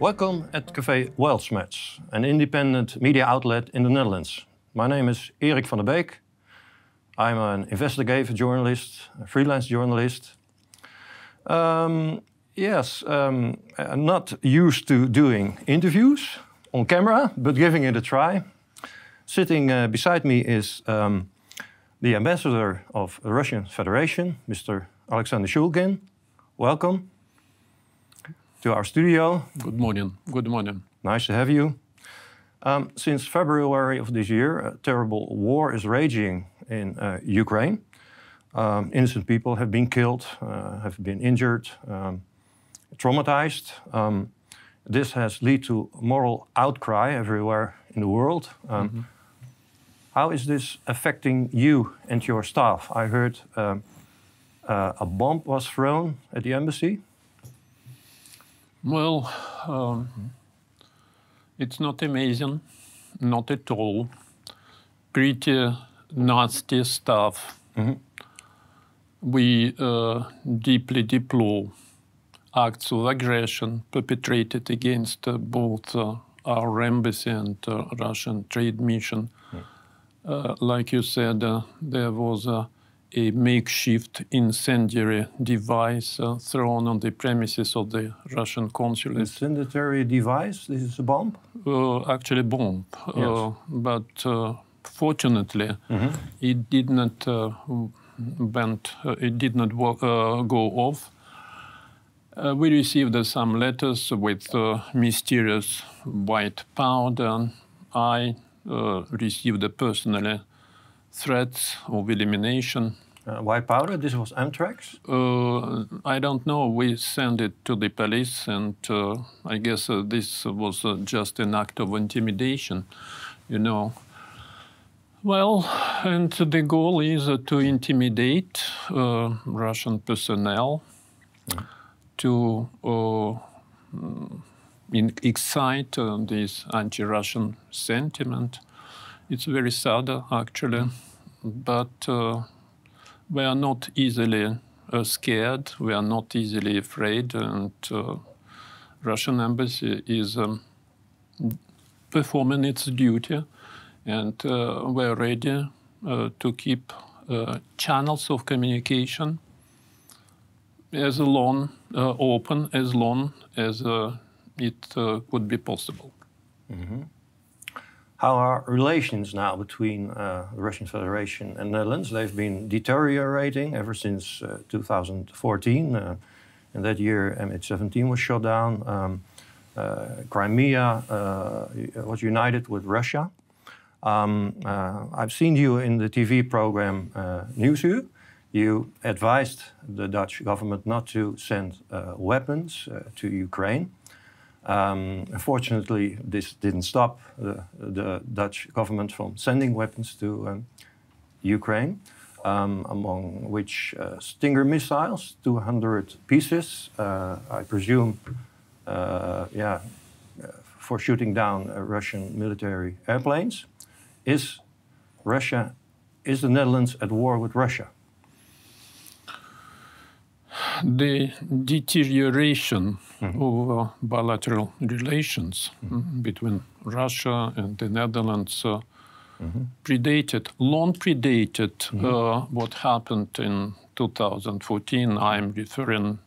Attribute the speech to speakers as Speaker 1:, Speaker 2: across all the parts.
Speaker 1: Welcome at Café Weltschmerz, an independent media outlet in the Netherlands. My name is Erik van der Beek. I'm an investigative journalist, a freelance journalist. Um, yes, um, I'm not used to doing interviews on camera, but giving it a try. Sitting uh, beside me is um, the ambassador of the Russian Federation, Mr. Alexander Shulgin. Welcome to our studio.
Speaker 2: Good morning. Good morning.
Speaker 1: Nice to have you. Um, since February of this year, a terrible war is raging in uh, Ukraine. Um, innocent people have been killed, uh, have been injured, um, traumatized. Um, this has led to moral outcry everywhere in the world. Mm -hmm. How is this affecting you and your staff? I heard um, uh, a bomb was thrown at the embassy.
Speaker 2: Well, um, it's not amazing, not at all. Pretty nasty stuff. Mm -hmm. We uh, deeply deplore acts of aggression perpetrated against uh, both uh, our embassy and uh, Russian trade mission. Mm. like you said, uh, there was a a makeshift incendiary device uh, thrown on the premises of the Russian consulate.
Speaker 1: Incendiary device? This is a bomb?
Speaker 2: Uh, actually, bomb. Uh, but uh, fortunately, mm -hmm. it did not went, uh, uh, it did not go off. we received some letters with mysterious white powder. I received a personally threats of elimination.
Speaker 1: Uh, white powder? This was anthrax?
Speaker 2: Uh, I don't know. We sent it to the police, and uh, I guess uh, this was uh, just an act of intimidation, you know. Well, and the goal is uh, to intimidate Russian personnel, mm. to in, excite this anti-Russian sentiment it's very sad, actually, but uh, we are not easily uh, scared. We are not easily afraid, and uh, Russian embassy is um, performing its duty, and uh, we're ready uh, to keep uh, channels of communication as long open as long as it could be possible. Mm -hmm.
Speaker 1: How are relations now between uh, the Russian Federation and the Netherlands? They've been deteriorating ever since uh, 2014. Uh, in that year, MH17 was shot down. Um, uh, Crimea uh, was united with Russia. Um, uh, I've seen you in the TV program uh, Nieuwsuur. You advised the Dutch government not to send weapons to Ukraine. Um, unfortunately, this didn't stop the, the, Dutch government from sending weapons to um, Ukraine, um, among which uh, Stinger missiles, 200 pieces, uh, I presume, uh, yeah, for shooting down uh, Russian military airplanes. Is Russia, is the Netherlands at war with Russia?
Speaker 2: The deterioration mm-hmm. of uh, bilateral relations mm-hmm. between Russia and the Netherlands uh, mm-hmm. predated, long predated mm-hmm. uh, what happened in 2014. I'm referring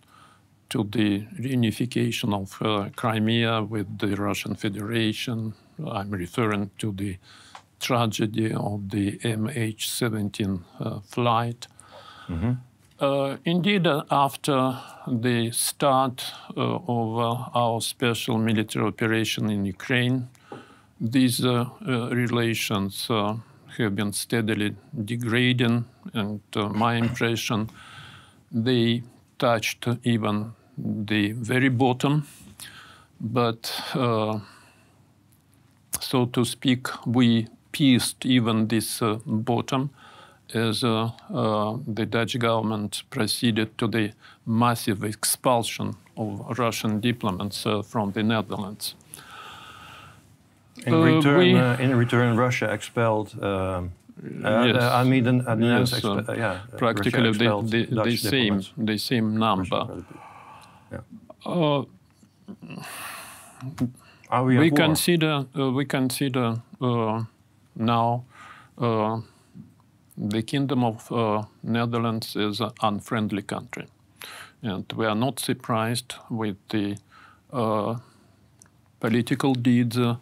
Speaker 2: to the reunification of uh, Crimea with the Russian Federation. I'm referring to the tragedy of the MH17 uh, flight. Uh, indeed, uh, after the start uh, of uh, our special military operation in Ukraine, these uh, uh, relations have been steadily degrading, and my impression, they touched even the very bottom. But, so to speak, we pierced even this bottom as uh, uh, the Dutch government proceeded to the massive expulsion of Russian diplomats uh, from the Netherlands.
Speaker 1: In return, we, in return, Russia expelled. Um, yes. I mean, the, the yes, expe yeah,
Speaker 2: practically the, the, the same, the same number. Yeah.
Speaker 1: Are we,
Speaker 2: we consider uh, we consider uh, now uh, the Kingdom of uh, Netherlands is an unfriendly country, and we are not surprised with the uh, political deeds uh,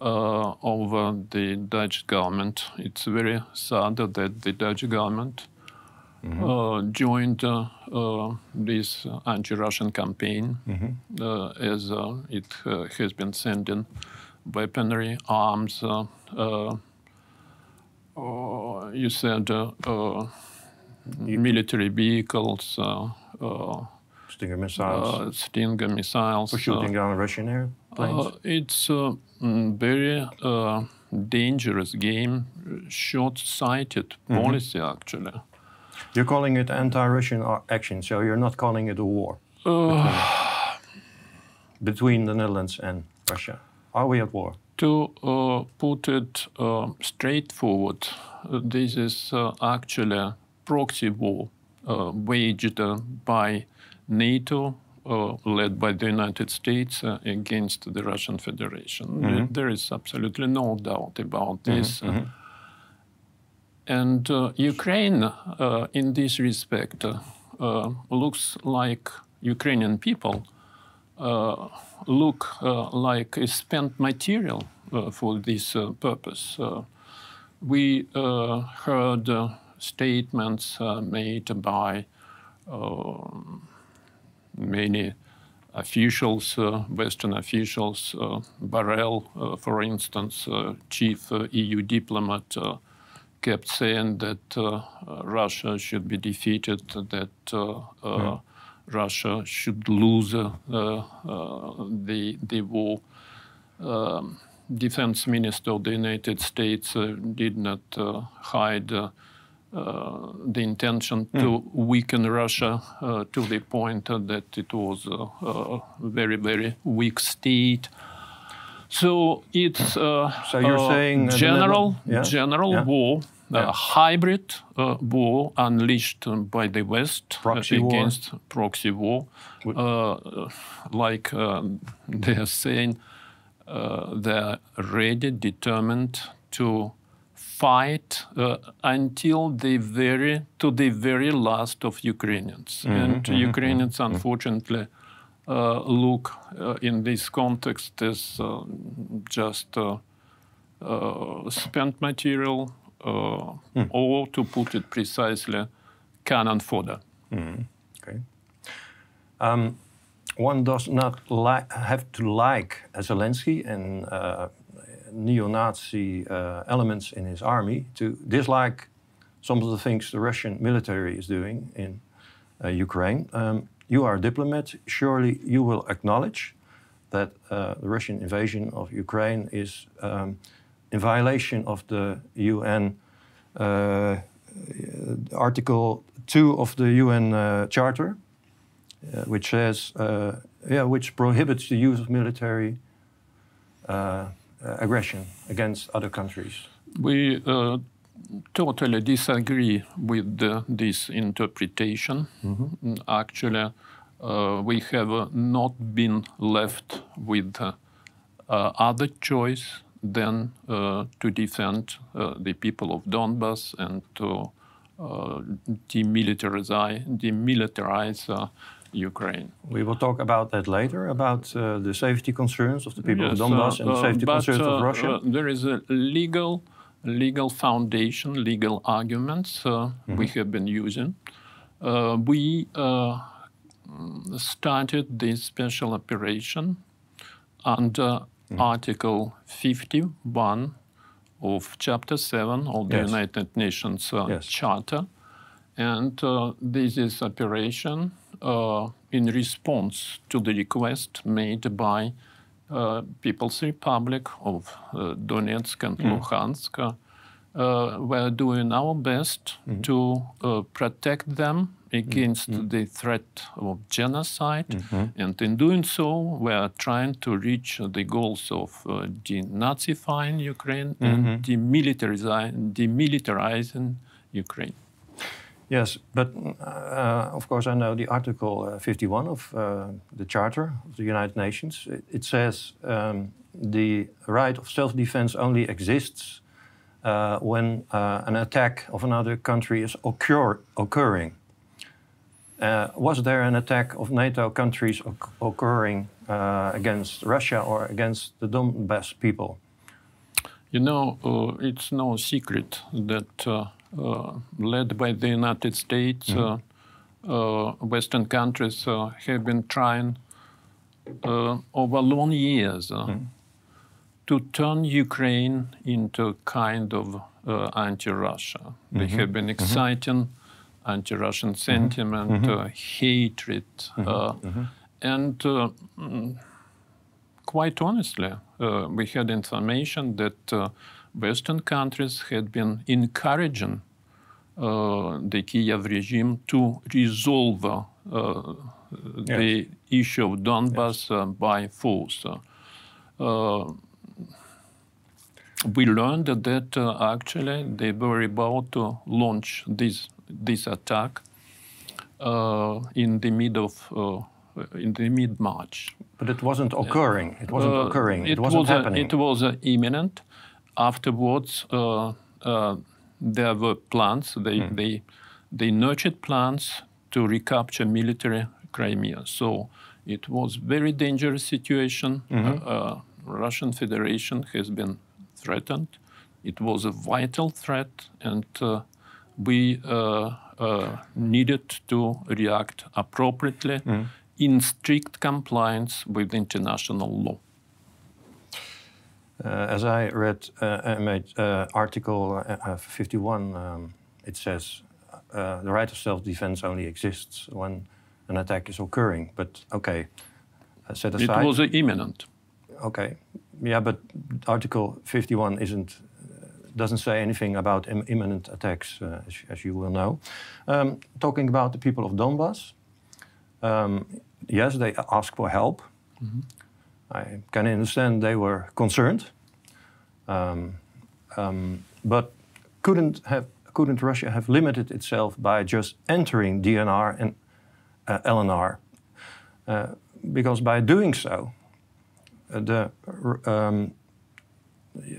Speaker 2: of uh, the Dutch government. It's very sad that the Dutch government uh, joined uh, uh, this anti-Russian campaign, uh, as uh, it uh, has been sending weaponry, arms. Uh, you said uh, uh, military vehicles, uh, uh,
Speaker 1: Stinger missiles
Speaker 2: uh, Stinger missiles.
Speaker 1: for shooting down Russian airplanes?
Speaker 2: uh, it's a mm, very uh, dangerous game, short-sighted policy actually.
Speaker 1: you're calling it anti-Russian action, so you're not calling it a war
Speaker 2: Uh,
Speaker 1: between the Netherlands and Russia. Are we at war?
Speaker 2: To uh, put it uh, straightforward, this is uh, actually a proxy war uh, waged uh, by NATO, uh, led by the United States, against the Russian Federation. There- There is absolutely no doubt about this. And uh, Ukraine, uh, in this respect, looks like Ukrainian people uh, look uh, like a spent material uh, for this uh, purpose. We heard statements made by many officials, uh, Western officials, uh, Borrell, uh, for instance, chief EU diplomat, kept saying that Russia should be defeated, that uh, uh, Russia should lose uh, uh, the, the war. Um, Defense Minister of the United States uh, did not uh, hide uh, uh, the intention to weaken Russia uh, to the point uh, that it was a, very, very weak state. So it's uh,
Speaker 1: So you're
Speaker 2: a
Speaker 1: saying,
Speaker 2: general,
Speaker 1: yeah,
Speaker 2: general
Speaker 1: yeah.
Speaker 2: war,
Speaker 1: Yeah.
Speaker 2: hybrid uh, war unleashed uh, by the West uh,
Speaker 1: Proxy war.
Speaker 2: against proxy war, uh, like um, they are saying, uh, they're ready, determined to fight uh, until the very to the very last of Ukrainians. and Ukrainians, unfortunately, uh, look uh, in this context as uh, just uh, uh, spent material, uh, or to put it precisely, cannon fodder.
Speaker 1: Okay. Um, one does not li- have to like Zelensky and uh, neo-Nazi uh, elements in his army to dislike some of the things the Russian military is doing in uh, Ukraine. Um, you are a diplomat. Surely you will acknowledge that uh, the Russian invasion of Ukraine is um, in violation of the UN uh, Article 2 of the UN uh, Charter, uh, which says, uh, yeah, which prohibits the use of military uh, uh, aggression against other countries.
Speaker 2: We uh, totally disagree with this interpretation. Mm, Actually, uh, we have uh, not been left with other choice than uh, to defend uh, the people of Donbass and to uh, demilitarize, demilitarize uh, Ukraine.
Speaker 1: We will talk about that later, about uh, the safety concerns of the people
Speaker 2: Yes,
Speaker 1: of Donbass
Speaker 2: uh,
Speaker 1: and the
Speaker 2: uh,
Speaker 1: safety
Speaker 2: but,
Speaker 1: concerns of
Speaker 2: uh,
Speaker 1: Russia.
Speaker 2: uh, there is a legal, legal foundation, legal arguments uh, we have been using. Uh, we uh, mm, started this special operation under Article 51 of Chapter 7 of the
Speaker 1: Yes.
Speaker 2: United Nations uh,
Speaker 1: Yes.
Speaker 2: Charter. And uh, this is operation uh, in response to the request made by uh, People's Republic of uh, Donetsk and Luhansk. Uh, we're doing our best to uh, protect them against the threat of genocide, and in doing so, we are trying to reach the goals of uh, denazifying Ukraine and demilitarizing, demilitarizing Ukraine.
Speaker 1: Yes, but uh, of course I know the Article uh, 51 of uh, the Charter of the United Nations. It, it says um, the right of self-defense only exists uh, when uh, an attack of another country is occur occurring. Uh, was there an attack of NATO countries occurring against Russia or against the Donbass people?
Speaker 2: You know, it's no secret that uh, led by the United States, mm -hmm. Western countries have been trying over long years mm -hmm. to turn Ukraine into a kind of anti-Russia. Mm -hmm. They have been mm-hmm. exciting anti-Russian mm-hmm. sentiment, mm-hmm. hatred, and mm, quite honestly, uh, we had information that uh, Western countries had been encouraging uh, the Kiev regime to resolve uh, yes. the issue of Donbass yes. Uh, by force. we learned that actually they were about to launch this this attack in the mid of in the mid March.
Speaker 1: But it wasn't occurring. It wasn't uh, occurring. It, it wasn't
Speaker 2: was
Speaker 1: happening.
Speaker 2: it was uh, imminent afterwards, uh, uh, there were plans. They mm. they they nurtured plans to recapture military Crimea. So it was very dangerous situation. Mm-hmm. Uh, Russian Federation has been threatened. It was a vital threat, and uh, we uh, uh, needed to react appropriately mm. in strict compliance with international law.
Speaker 1: Uh, as I read uh, made uh, article 51, um, it says the right of self-defense only exists when an attack is occurring. But okay, set aside.
Speaker 2: It was imminent.
Speaker 1: Okay, yeah, but Article 51 isn't doesn't say anything about Im imminent attacks, uh, as, as, you will know. Um, talking about the people of Donbass, um, yes, they ask for help. Mm -hmm. I can understand they were concerned, um, um, but couldn't have couldn't Russia have limited itself by just entering DNR and uh, LNR? Uh, because by doing so, uh, the, um,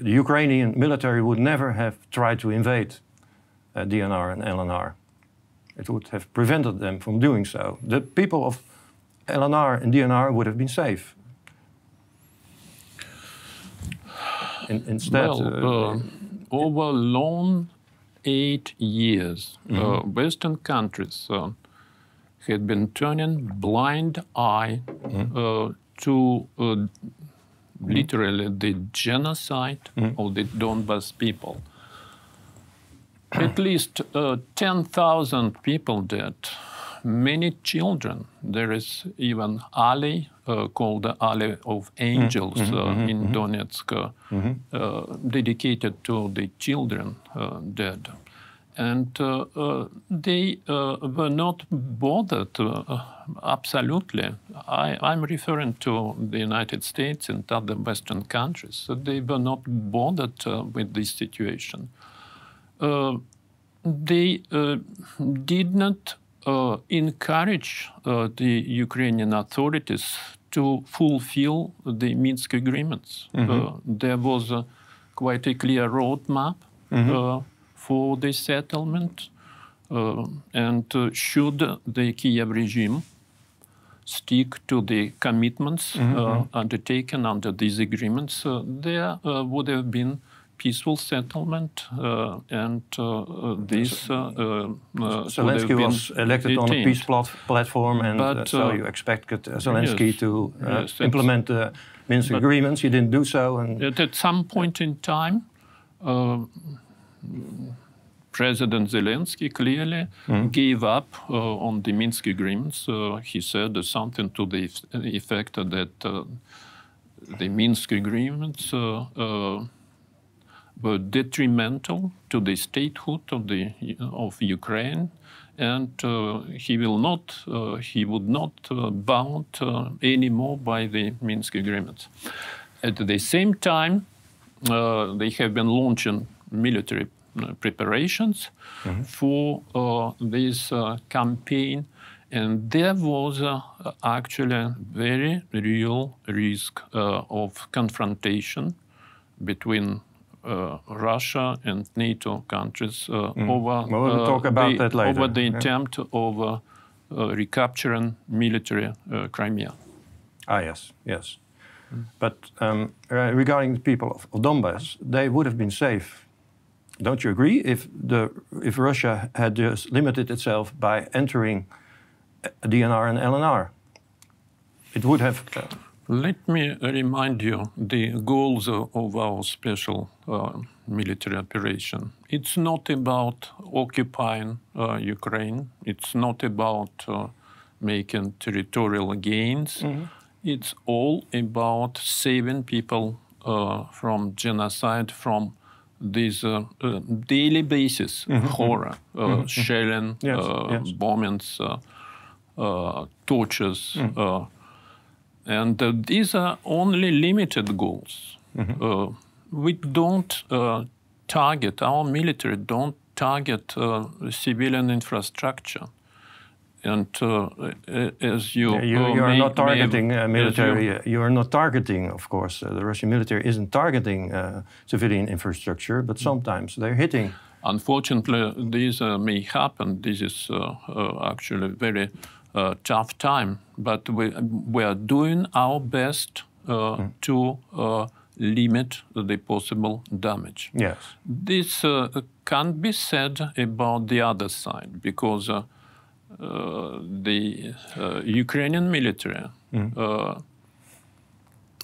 Speaker 1: the, Ukrainian military would never have tried to invade uh, DNR and LNR. It would have prevented them from doing so. The people of LNR and DNR would have been safe.
Speaker 2: in, instead? Well, uh, over long eight years, mm -hmm. Western countries uh, had been turning blind eye mm -hmm. to literally the genocide mm of the Donbas people. At least uh, 10,000 people dead, many children. There is even alley uh, called the Alley of Angels mm -hmm, uh, mm -hmm, in mm-hmm. Donetsk, uh, mm-hmm. uh, dedicated to the children uh, dead. And they were not bothered, absolutely. I, am referring to the United States and other Western countries. So they were not bothered with this situation. they did not uh, encourage uh, the Ukrainian authorities to fulfill the Minsk agreements. Mm -hmm. there was a, quite a clear roadmap mm -hmm. For the settlement, and should the Kiev regime stick to the commitments mm -hmm. undertaken under these agreements, there would have been peaceful settlement, uh, and uh, uh this. Uh,
Speaker 1: uh, Zelensky was elected detained. on a peace plat platform, and but, so you expected Zelensky yes, to yes, implement the Minsk agreements. He didn't do so, and
Speaker 2: at some point in time. President Zelensky clearly mm. gave up uh, on the Minsk agreements. Uh, he said something to the effect that uh, the Minsk agreements were detrimental to the statehood of the of Ukraine, and uh, he will not uh, he would not uh, bound uh, anymore by the Minsk agreements. At the same time, uh, they have been launching military preparations for this campaign. And there was actually a very real risk of confrontation between uh, Russia and NATO countries uh, mm. over,
Speaker 1: we'll talk about
Speaker 2: the,
Speaker 1: that later.
Speaker 2: over the yeah. attempt of uh, recapturing military Crimea.
Speaker 1: Ah, yes, yes. Mm. But um, regarding the people of, of Donbass, they would have been safe don't you agree? If the if Russia had just limited itself by entering DNR and LNR, it would have. Uh,
Speaker 2: let me remind you the goals of our special uh, military operation. It's not about occupying uh, Ukraine. It's not about uh, making territorial gains. Mm-hmm. It's all about saving people uh, from genocide, from this uh, uh, daily basis mm-hmm. horror, mm-hmm. shelling, yes, yes. bombings, tortures. Mm. And uh, these are only limited goals. Mm-hmm. Uh, we don't uh, target, our military don't target uh, civilian infrastructure. And uh, as you,
Speaker 1: yeah, you, you are not targeting have, military. You, you, are not targeting, of course. the Russian military isn't targeting civilian infrastructure, but sometimes they're hitting.
Speaker 2: Unfortunately, this may happen. This is actually a very uh, tough time, but we, we are doing our best uh, mm. to uh, limit the possible damage.
Speaker 1: Yes.
Speaker 2: This uh, can't be said about the other side because uh, uh, the Ukrainian military, mm.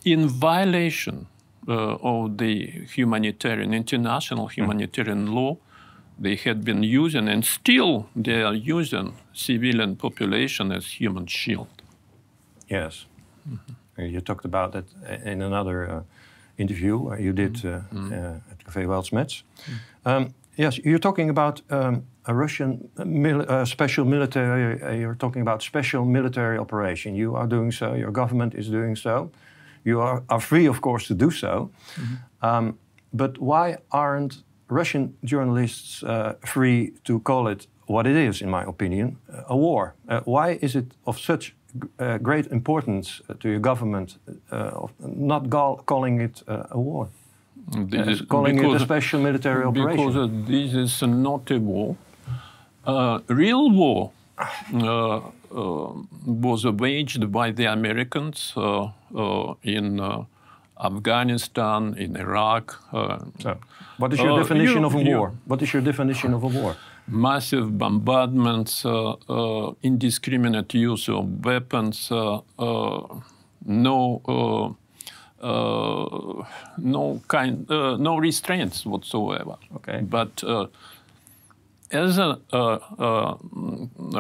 Speaker 2: in violation of the humanitarian, international mm. humanitarian mm. law, they had been using and still they are using civilian population as human shield.
Speaker 1: Yes. Mm-hmm. You talked about that in another uh, interview uh, you did uh, mm-hmm. Uh, at Café Weltschmerz. Mm-hmm. Um, yes, you're talking about um, a Russian mil- uh, special military, uh, you're talking about special military operation. You are doing so, your government is doing so. You are, are free, of course, to do so. Mm-hmm. Um, but why aren't Russian journalists uh, free to call it what it is, in my opinion, a war. Uh, why is it of such uh, great importance to your government uh, of not calling it uh, a war? This is calling it a special military operation.
Speaker 2: Because this is not a war. Uh, real war uh, uh, was waged by the Americans in Afghanistan, in Iraq.
Speaker 1: So, what is your definition you, of a war? You, what is your definition of a war?
Speaker 2: massive bombardments, uh, uh, indiscriminate use of weapons, uh, no no kind no restraints whatsoever.
Speaker 1: Okay.
Speaker 2: But as a, a,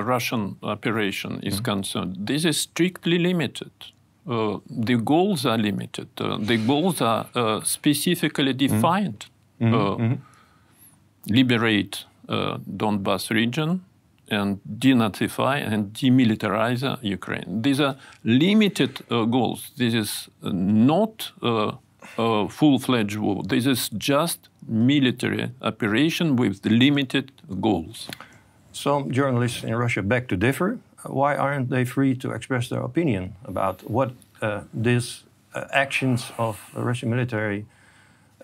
Speaker 2: Russian operation is mm-hmm. concerned, this is strictly limited. Uh, the goals are limited. Uh, the goals are uh, specifically defined. Mm-hmm. mm-hmm. Liberate uh, Donbas region and denazify and demilitarize Ukraine. These are limited uh, goals. This is not a full-fledged war. This is just military operation with limited goals.
Speaker 1: Some journalists in Russia beg to differ. Why aren't they free to express their opinion about what uh, these uh, actions of the Russian military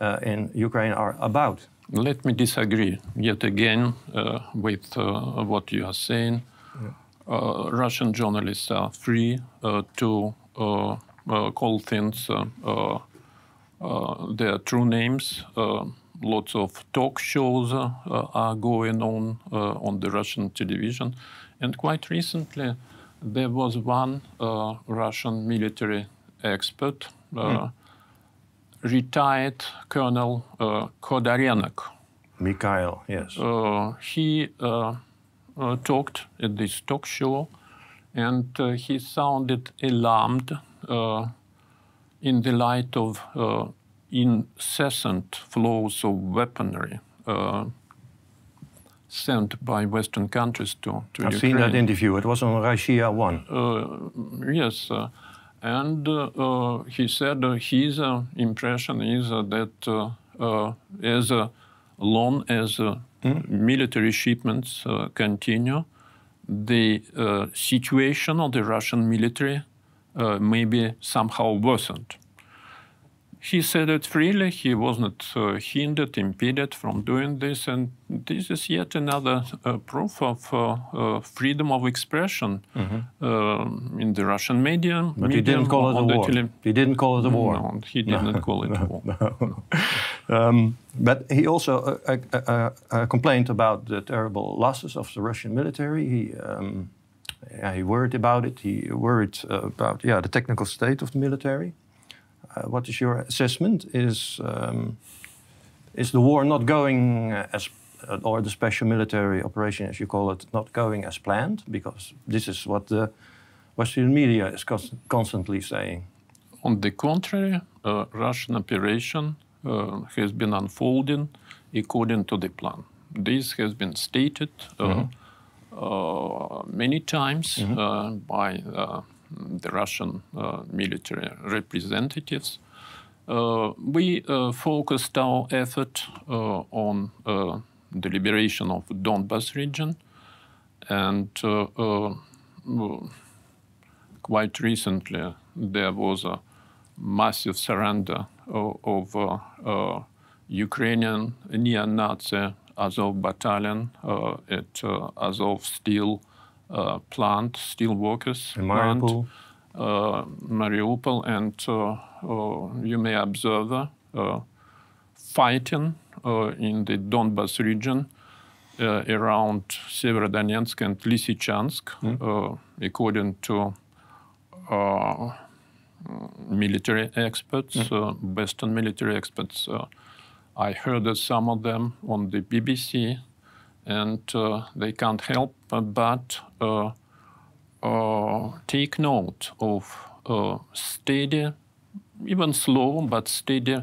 Speaker 1: uh, in Ukraine are about?
Speaker 2: Let me disagree yet again uh, with uh, what you are saying. Yeah. Uh, Russian journalists are free uh, to uh, uh, call things their true names. Lots of talk shows are going on on the Russian television. And quite recently, there was one Russian military expert. Mm retired Colonel uh, Khodarenko.
Speaker 1: Mikhail, yes. Uh,
Speaker 2: he uh, uh, talked at this talk show and uh, he sounded alarmed uh, in the light of incessant flows of weaponry sent by Western countries to, to
Speaker 1: I've
Speaker 2: Ukraine.
Speaker 1: seen that interview. It was on Russia 1.
Speaker 2: yes. And uh, uh, he said uh, his impression is that as long as uh, military shipments uh, continue, the uh, situation of the Russian military uh, may be somehow worsened. He said it freely, he was not uh, hindered, impeded from doing this, and this is yet another uh, proof of uh, uh, freedom of expression uh, in the Russian media.
Speaker 1: But he didn't call it a war. He didn't call it a war.
Speaker 2: No, he didn't call it a war.
Speaker 1: Um, but he also uh, uh, uh, uh, complained about the terrible losses of the Russian military. He, um, yeah, he worried about it. He worried uh, about yeah, the technical state of the military. Uh, what is your assessment? Is um, is the war not going as, uh, or the special military operation, as you call it, not going as planned? Because this is what the Western media is cons- constantly saying.
Speaker 2: On the contrary, uh, Russian operation uh, has been unfolding according to the plan. This has been stated uh, uh, many times uh, by uh, the Russian uh, military representatives. Uh, we uh, focused our effort on the liberation of Donbas region and quite recently there was a massive surrender of, of uh, uh, Ukrainian neo-Nazi Azov battalion uh, at Azov steel uh, plant, steel workers
Speaker 1: In
Speaker 2: plant,
Speaker 1: Mariupol?
Speaker 2: uh, Mariupol, and uh, uh, you may observe uh, fighting uh, in the Donbas region uh, around Severodonetsk and Lysychansk, uh, according to uh, military experts, uh, Western military experts. Uh, I heard that some of them on the BBC, and uh, they can't help but uh, uh, take note of uh, steady, even slow but steady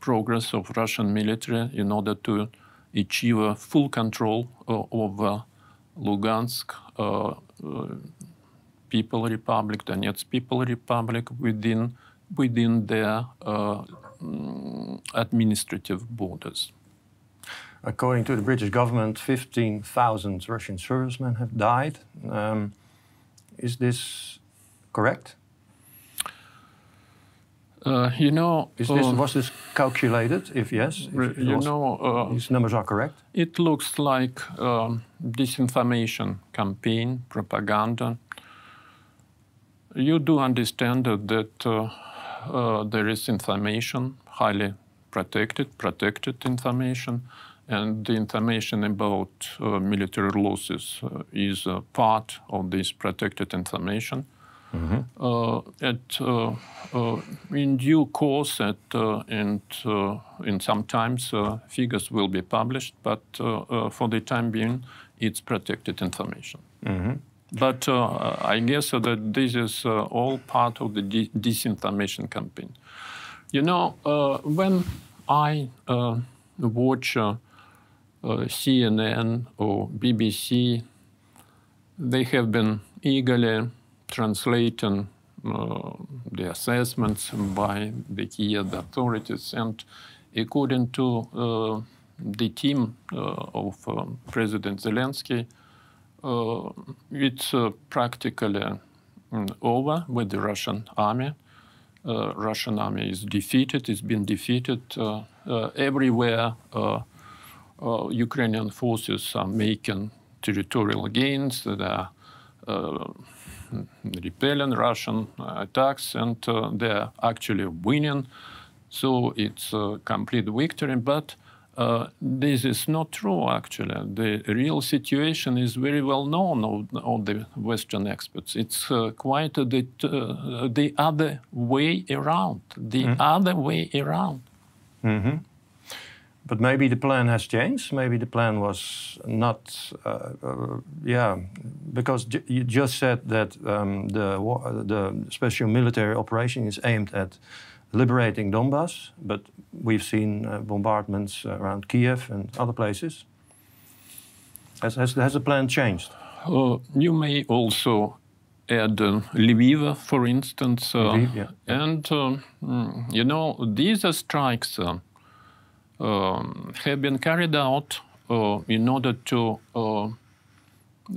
Speaker 2: progress of Russian military in order to achieve full control of Lugansk People Republic, Donetsk People Republic within within their mm, administrative borders.
Speaker 1: According to the British government, 15,000 Russian servicemen have died. Um, is this correct?
Speaker 2: Uh, you know,
Speaker 1: Is this,
Speaker 2: uh,
Speaker 1: was this calculated? If yes, if
Speaker 2: you
Speaker 1: was-
Speaker 2: know, uh,
Speaker 1: these numbers are correct.
Speaker 2: It looks like um, disinformation campaign, propaganda. You do understand that, that uh, uh, there is information, highly protected, protected information, and the information about uh, military losses uh, is part of this protected information. Uh, at, uh, uh, in due course, at, uh, and uh, in some times, uh, figures will be published, but uh, uh, for the time being, it's protected information. But uh, I guess that this is uh, all part of the di- disinformation campaign. You know, uh, when I uh, watch CNN or BBC, they have been eagerly translating uh, the assessments by the Kiev authorities. And according to uh, the team uh, of um, President Zelensky, uh, it's uh, practically mm, over with the Russian army. Uh, Russian army is defeated. It's been defeated uh, uh, everywhere. Uh, uh, Ukrainian forces are making territorial gains. They are uh, repelling Russian attacks, and uh, they are actually winning. So it's a complete victory. But uh, this is not true, actually. The real situation is very well known of, of the Western experts. It's uh, quite uh, the, uh, the other way around. The other way around.
Speaker 1: But maybe the plan has changed. Maybe the plan was not, uh, uh, yeah, because j- you just said that um, the the special military operation is aimed at liberating Donbass, but we've seen uh, bombardments around Kiev and other places. Has, has, has the plan changed?
Speaker 2: Uh, you may also add uh, Lviv, for instance. Uh,
Speaker 1: Lviv, yeah.
Speaker 2: And, uh, mm, you know, these are strikes uh, um, have been carried out uh, in order to uh,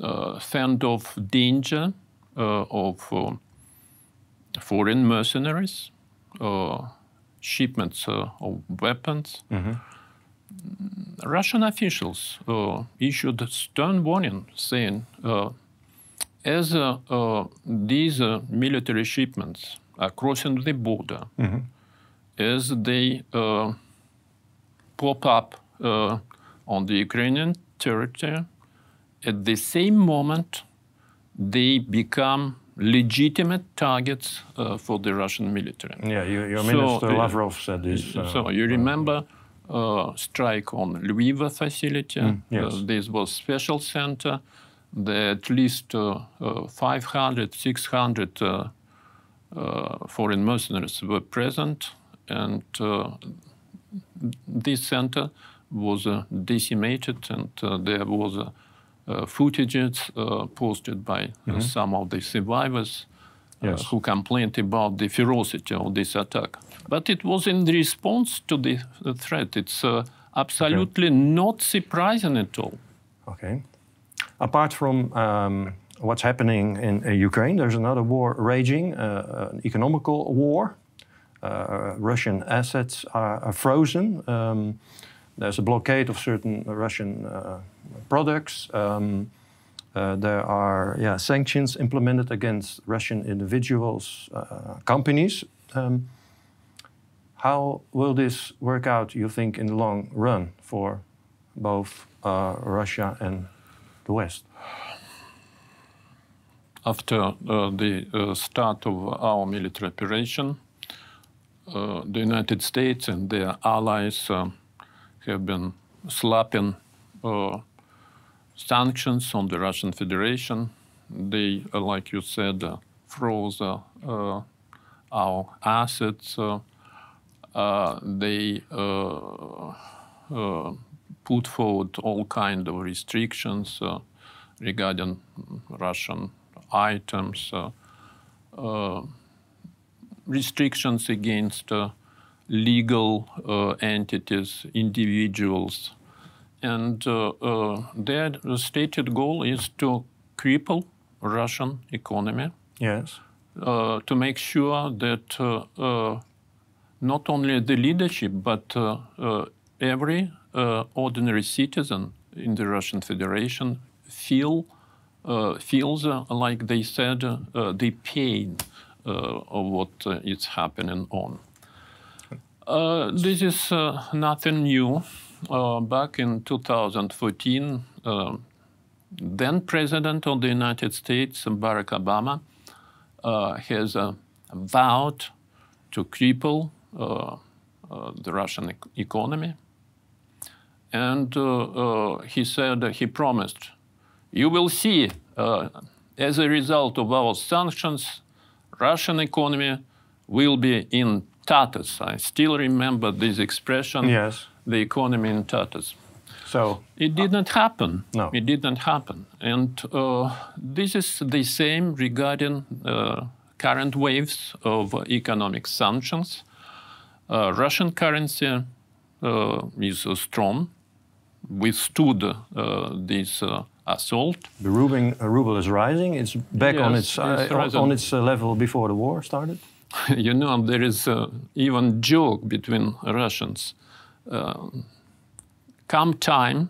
Speaker 2: uh, fend off danger of foreign mercenaries, shipments of weapons. Mm-hmm. Russian officials issued a stern warning saying as uh, uh, these uh, military shipments are crossing the border, mm-hmm. as they pop up on the Ukrainian territory, at the same moment, they become legitimate targets uh, for the Russian military.
Speaker 1: Yeah, your, your so, Minister Lavrov said this.
Speaker 2: Uh, so you remember uh, strike on Lviv facility. Mm,
Speaker 1: yes.
Speaker 2: this was special center that at least uh, uh, 500, 600 uh, foreign mercenaries were present, and this center was decimated, and there was uh, footages uh, posted by mm -hmm. some of the survivors yes. who complained about the ferocity of this attack. But it was in response to the threat. It's absolutely okay. not surprising at all.
Speaker 1: Okay. Apart from um, what's happening in uh, Ukraine, there's another war raging, uh, an economical war. Uh, Russian assets are, frozen. Um, there's a blockade of certain Russian uh, products. Um, uh, there are yeah, sanctions implemented against Russian individuals, uh, companies. Um, how will this work out, you think, in the long run for both Russia and the West?
Speaker 2: After uh, the uh, start of our military operation, uh, the United States and their allies uh, have been slapping uh, sanctions on the Russian Federation. They, uh, like you said, froze our assets. they put forward all kind of restrictions uh, regarding Russian items, uh, uh, restrictions against legal entities, individuals, and their stated goal is to cripple Russian economy.
Speaker 1: Yes.
Speaker 2: Uh, to make sure that uh, uh, not only the leadership but every uh, ordinary citizen in the Russian Federation feel uh, feels uh, like they said the pain of what is happening on. this is nothing new. back in 2014, then President of the United States, Barack Obama, uh, has uh, vowed to cripple uh, the Russian e economy and uh, uh, he said, he promised, you will see, uh, as a result of our sanctions, Russian economy will be in tatters. I still remember this expression,
Speaker 1: yes.
Speaker 2: the economy in tatters.
Speaker 1: So
Speaker 2: it didn't happen.
Speaker 1: No.
Speaker 2: It didn't happen. And uh, this is the same regarding uh, current waves of economic sanctions. Uh, Russian currency is strong withstood uh, this uh, assault.
Speaker 1: The ruble, uh, ruble is rising. It's back yes, on its, it's on its level before the war started.
Speaker 2: you know, there is even joke between Russians. come time,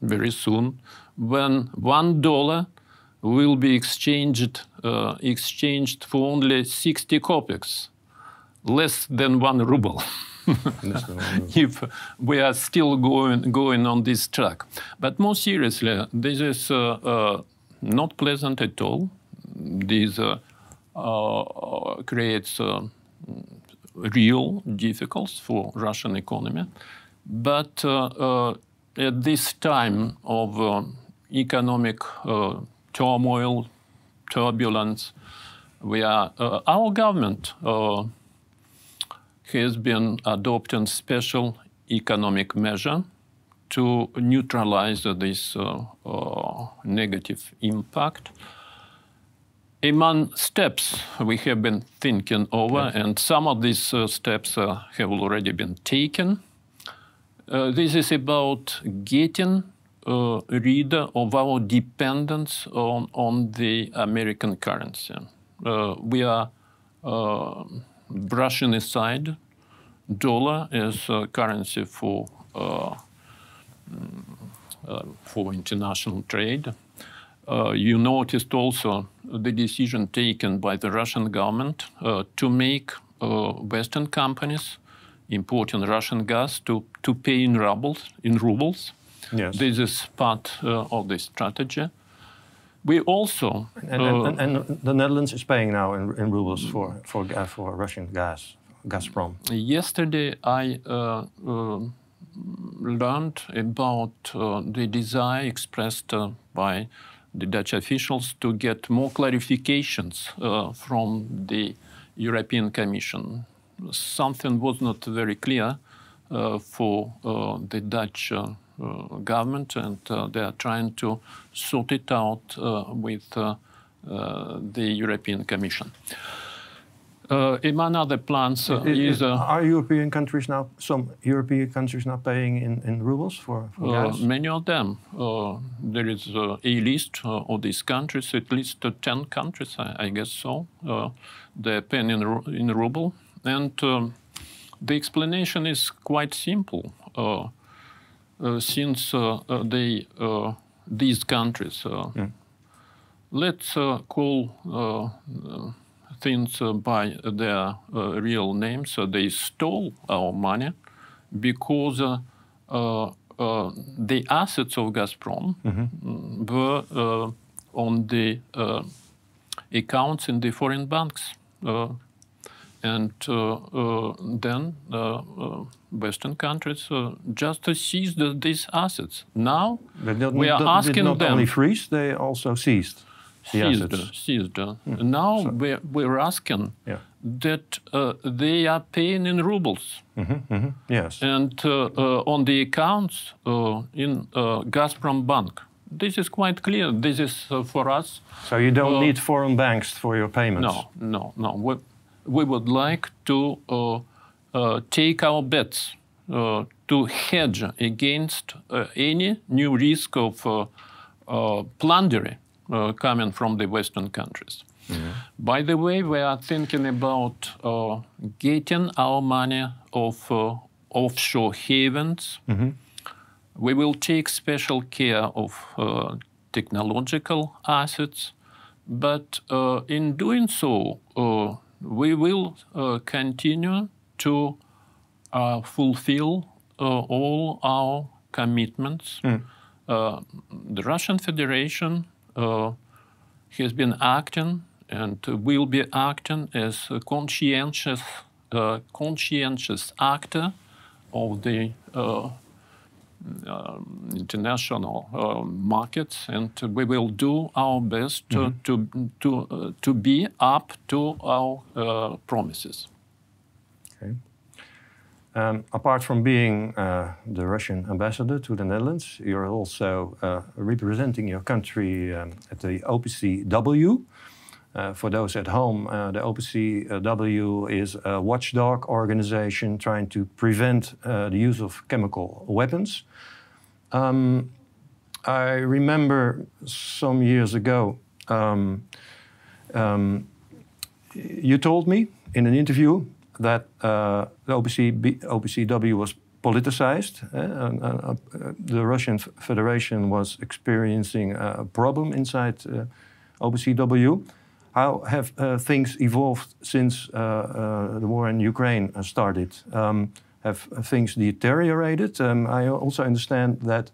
Speaker 2: very soon, when one dollar will be exchanged uh, exchanged for only 60 kopecks, less than one ruble. if we are still going going on this track. But more seriously, this is uh, uh, not pleasant at all. This uh, uh creates uh, real difficulties for Russian economy. But uh, at this time of economic turmoil, turbulence, we are our government has been adopting special economic measure to neutralize this uh, uh, negative impact. Among steps we have been thinking over, yes. and some of these uh, steps uh, have already been taken. this is about getting uh, rid of our dependence on, on the American currency. Uh, we are uh, brushing aside dollar as a currency for uh, uh, for international trade. Uh, you noticed also the decision taken by the Russian government to make Western companies importing Russian gas to, to pay in rubles. In rubles.
Speaker 1: Yes.
Speaker 2: This is part of the strategy. We also
Speaker 1: and, uh, and, and, the Netherlands is paying now in, in rubles for for for Russian gas, Gazprom.
Speaker 2: Yesterday, I uh, uh, learned about uh, the desire expressed uh, by the Dutch officials to get more clarifications uh, from the European Commission. Something was not very clear for the Dutch uh, government, and uh, they are trying to sort it out uh, with the European Commission. Uh, among other plans, uh, is,
Speaker 1: uh, are European countries now some European countries now paying in, in rubles for, for gas?
Speaker 2: Many of them. there is a list of these countries, at least ten countries, I, I, guess so. they're paying in, in ruble, and um, the explanation is quite simple. Uh, since uh, uh, they uh, these countries, uh, yeah. let's uh, call things by their real names. they stole our money because the assets of Gazprom mm-hmm. were on the accounts in the foreign banks. And uh, uh, then uh, Western countries just seized these assets. Now we are asking
Speaker 1: not
Speaker 2: them.
Speaker 1: only freeze, they also seized.
Speaker 2: seized, seized. Hmm. Now so. we're, we're asking yeah. that uh, they are paying in rubles.
Speaker 1: Mm -hmm, mm -hmm. Yes.
Speaker 2: And uh, uh, on the accounts in Gazprom Bank. This is quite clear. This is for us.
Speaker 1: So you don't need foreign banks for your payments?
Speaker 2: No, no, no. We, we would like to uh, uh, take our bets uh, to hedge against any new risk of plundering coming from the Western countries. Mm-hmm. By the way, we are thinking about uh, getting our money off uh, offshore havens. Mm-hmm. We will take special care of uh, technological assets, but in doing so, we will uh, continue to uh, fulfill uh, all our commitments. Mm. the Russian Federation has been acting and will be acting as a conscientious, conscientious actor of the uh, international uh, markets, and we will do our best to mm-hmm. to to, uh, to be up to our promises.
Speaker 1: Okay. Um, apart from being uh, the Russian ambassador to the Netherlands, you're also uh, representing your country um, at the OPCW, uh, for those at home, uh, the OPCW is a watchdog organization trying to prevent uh, the use of chemical weapons. Um, I remember some years ago, um, um, you told me in an interview that uh, the OPC, OPCW was politicized. Uh, and, uh, the Russian Federation was experiencing a problem inside OPCW. How have uh, things evolved since uh, uh, the war in Ukraine started? Um, have things deteriorated? Um, I also understand that,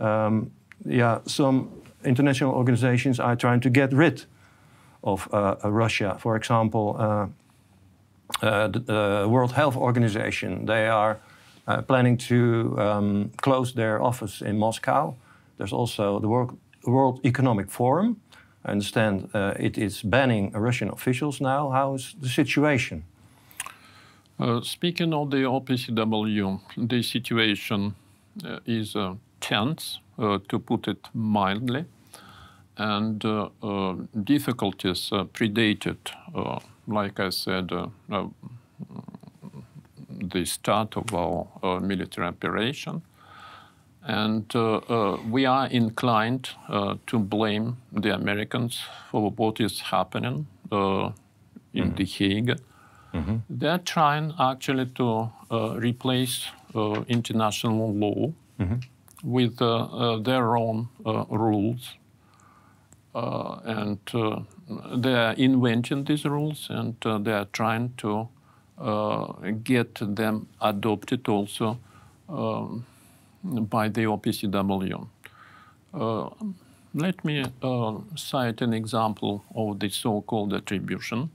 Speaker 1: um, yeah, some international organizations are trying to get rid of Russia. For example, the, World Health Organization, they are uh, planning to um, close their office in Moscow. There's also the World Economic Forum, I understand uh, it is banning Russian officials now. How is the situation?
Speaker 2: Uh, speaking of the OPCW, the situation uh, is uh, tense, uh, to put it mildly, and uh, difficulties the start of our military operation. And we are inclined to blame the Americans for what is happening in mm. The Hague. Mm-hmm. They're trying actually to replace international law mm-hmm. with their own rules. and they are inventing these rules and uh, they are trying to uh, get them adopted also um, by the OPCW. Uh, let me uh, cite an example of the so-called attribution.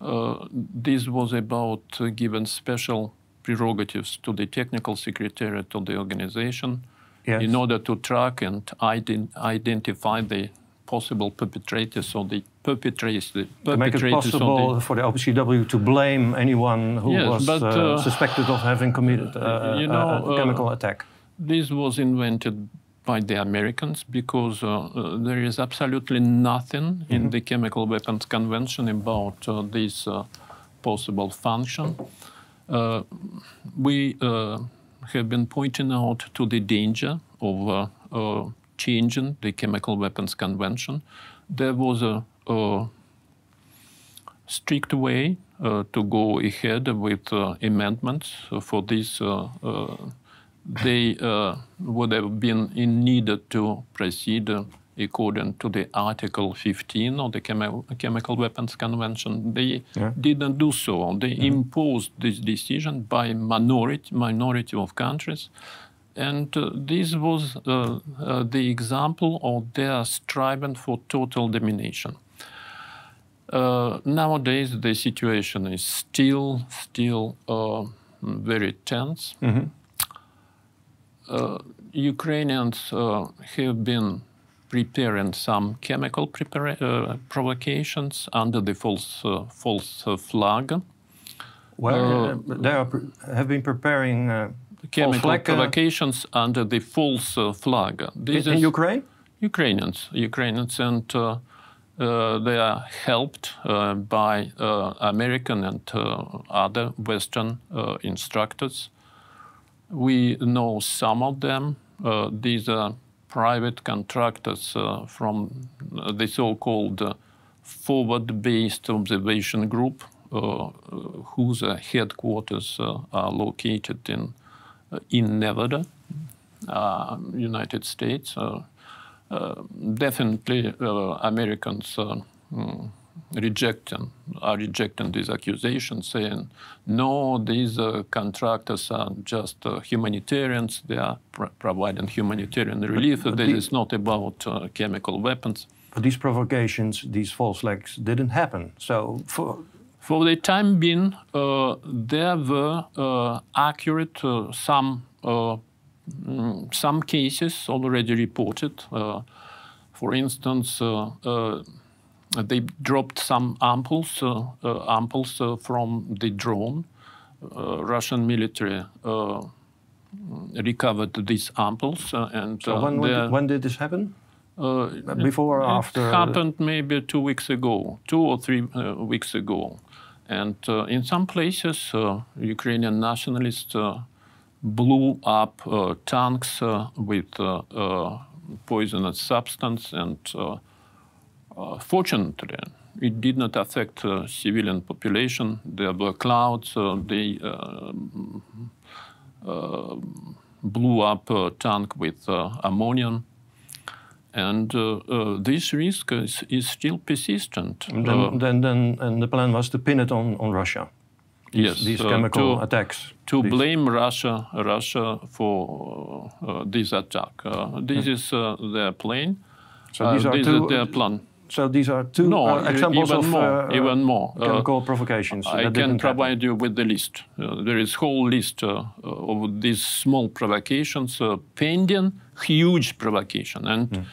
Speaker 2: Uh, this was about uh, giving special prerogatives to the technical secretariat of the organization yes. in order to track and ident identify the possible perpetrators or the perpetrators. The
Speaker 1: perpetrators to make it possible the, for the OPCW to blame anyone who yes, was but, uh, uh, suspected of having committed uh, you know, a, a chemical attack.
Speaker 2: This was invented by the Americans because uh, uh, there is absolutely nothing mm -hmm. in mm-hmm. the Chemical Weapons Convention about uh, this possible function. we have been pointing out to the danger of changing the Chemical Weapons Convention, there was a, a strict way uh, to go ahead with uh, amendments for this. Uh, uh they uh, would have been in need to proceed according to the Article 15 of the Chemi Chemical Weapons Convention. They yeah. didn't do so. They yeah. imposed this decision by minority minority of countries and uh, this was uh, uh, the example of their striving for total domination. Uh, nowadays, the situation is still, still uh, very tense. Mm -hmm. Ukrainians have been preparing some chemical provocations under the false, false flag.
Speaker 1: Well, they are, have been preparing
Speaker 2: chemical flag, provocations uh, under the false uh, flag.
Speaker 1: This in, in Ukraine?
Speaker 2: Ukrainians, Ukrainians, and uh, uh, they are helped uh, by uh, American and other Western instructors. We know some of them. Uh, these are private contractors uh, from uh, the so-called forward-based observation group, whose headquarters are located in in Nevada, uh, United States. Uh, definitely, Americans mm, rejecting are rejecting these accusations, saying no, these uh, contractors are just uh, humanitarians. They are pr providing humanitarian relief. But, but this the, is not about uh, chemical weapons.
Speaker 1: But these provocations, these false flags, didn't happen. So for
Speaker 2: for the time being, uh, there were uh, accurate uh, some mm, some cases already reported. for instance, Uh, they dropped some ampoules, uh, uh, ampoules from the drone. Russian military recovered these ampoules, and
Speaker 1: so when, when, when did this happen? Uh, Before or after?
Speaker 2: It happened maybe two weeks ago, two or three uh, weeks ago. And uh, in some places, uh, Ukrainian nationalists uh, blew up tanks with poisonous substance, and Uh, fortunately, it did not affect uh, civilian population. There were clouds. Uh, they um, blew up a tank with ammonium and uh, uh, this risk is, is, still persistent.
Speaker 1: And then, uh, then, then, and the plan was to pin it on, on Russia. These,
Speaker 2: yes,
Speaker 1: these chemical to, attacks.
Speaker 2: To these. blame Russia, Russia for this attack. this mm. is their plan. So these are two, their plan.
Speaker 1: So these are two no, uh, examples
Speaker 2: even
Speaker 1: of
Speaker 2: more, uh, even more.
Speaker 1: chemical uh, provocations.
Speaker 2: I can provide happen. you with the list. there is whole list of these small provocations pending, huge provocation, and. Mm.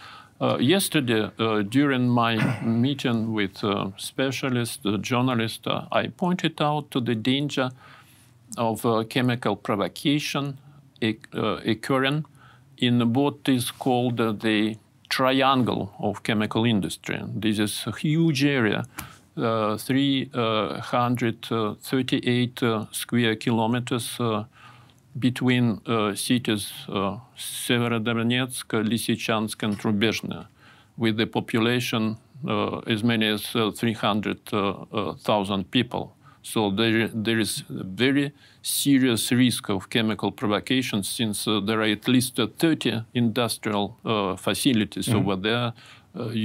Speaker 2: Uh, yesterday, uh, during my meeting with uh, specialists, journalists, I pointed out to the danger of chemical provocation occurring in what is called the triangle of chemical industry. This is a huge area uh, 338 uh, square kilometers uh, between uh, cities uh, Severodonetsk, Lysychansk, and Rubezhne, with the population as many as 300,000 people. So there, there is a very serious risk of chemical provocation since uh, there are at least uh, 30 industrial uh, facilities mm -hmm. over there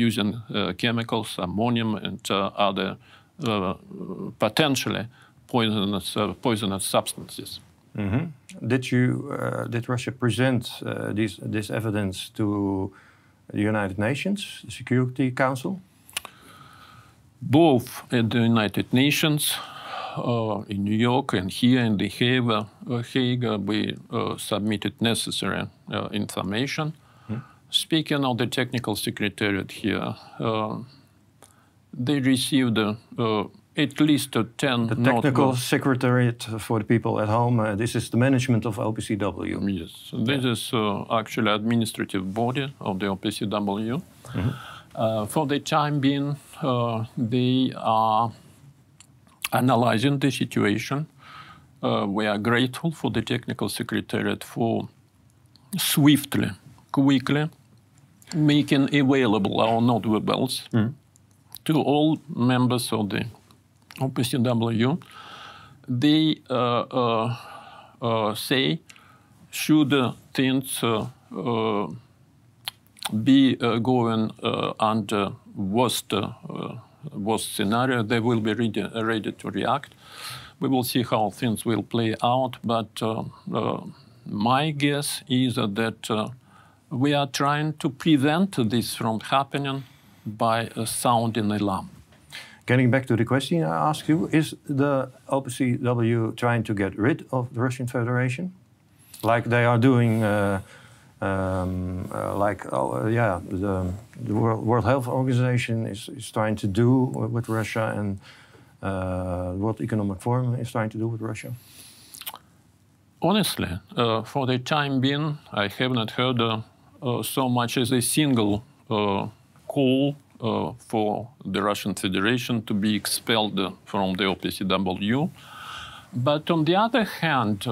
Speaker 2: using chemicals, ammonium, and other potentially poisonous, poisonous substances.
Speaker 1: Mm -hmm. Did you did Russia present this this evidence to the United Nations, the Security Council?
Speaker 2: Both at the United Nations uh, in New York and here in The Hague, uh, Hague we uh, submitted necessary information. Mm. Speaking of the technical secretariat here, they received at least 10
Speaker 1: The technical secretariat for the people at home, uh, this is the management of OPCW.
Speaker 2: Yes, this yeah. is uh, actually administrative body of the OPCW. Mm -hmm. uh, for the time being, they are analyzing the situation. Uh, we are grateful for the technical secretariat for swiftly, quickly making available our notes verbales mm. to all members of the OPCW. They uh, uh, uh, say should things uh, uh, be going under worst worst scenario, they will be ready, ready to react. We will see how things will play out, but uh, uh, my guess is that uh, we are trying to prevent this from happening by sounding alarm.
Speaker 1: Getting back to the question I asked you, is the OPCW trying to get rid of the Russian Federation? Like they are doing uh, um, uh, like, oh, uh, yeah, the, the World, Health Organization is, is trying to do with Russia, and uh, World Economic Forum is trying to do with Russia?
Speaker 2: Honestly, uh, for the time being, I have not heard uh, uh, so much as a single call for the Russian Federation to be expelled from the OPCW. But on the other hand,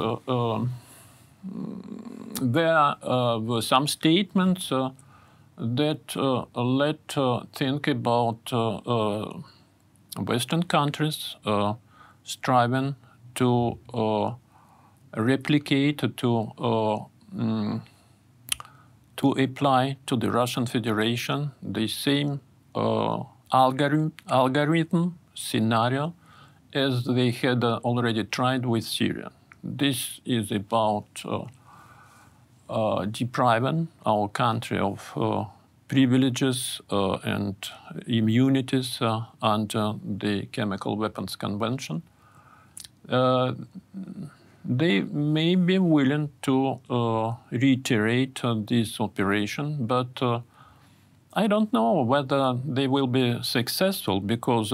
Speaker 2: there uh, were some statements uh, that uh, led to think about Western countries striving to replicate, to mm, to apply to the Russian Federation the same uh, algorithm, algorithm scenario as they had uh, already tried with Syria. This is about uh, uh, depriving our country of uh, privileges uh, and immunities uh, under uh, the Chemical Weapons Convention. they may be willing to reiterate this operation, but I don't know whether they will be successful because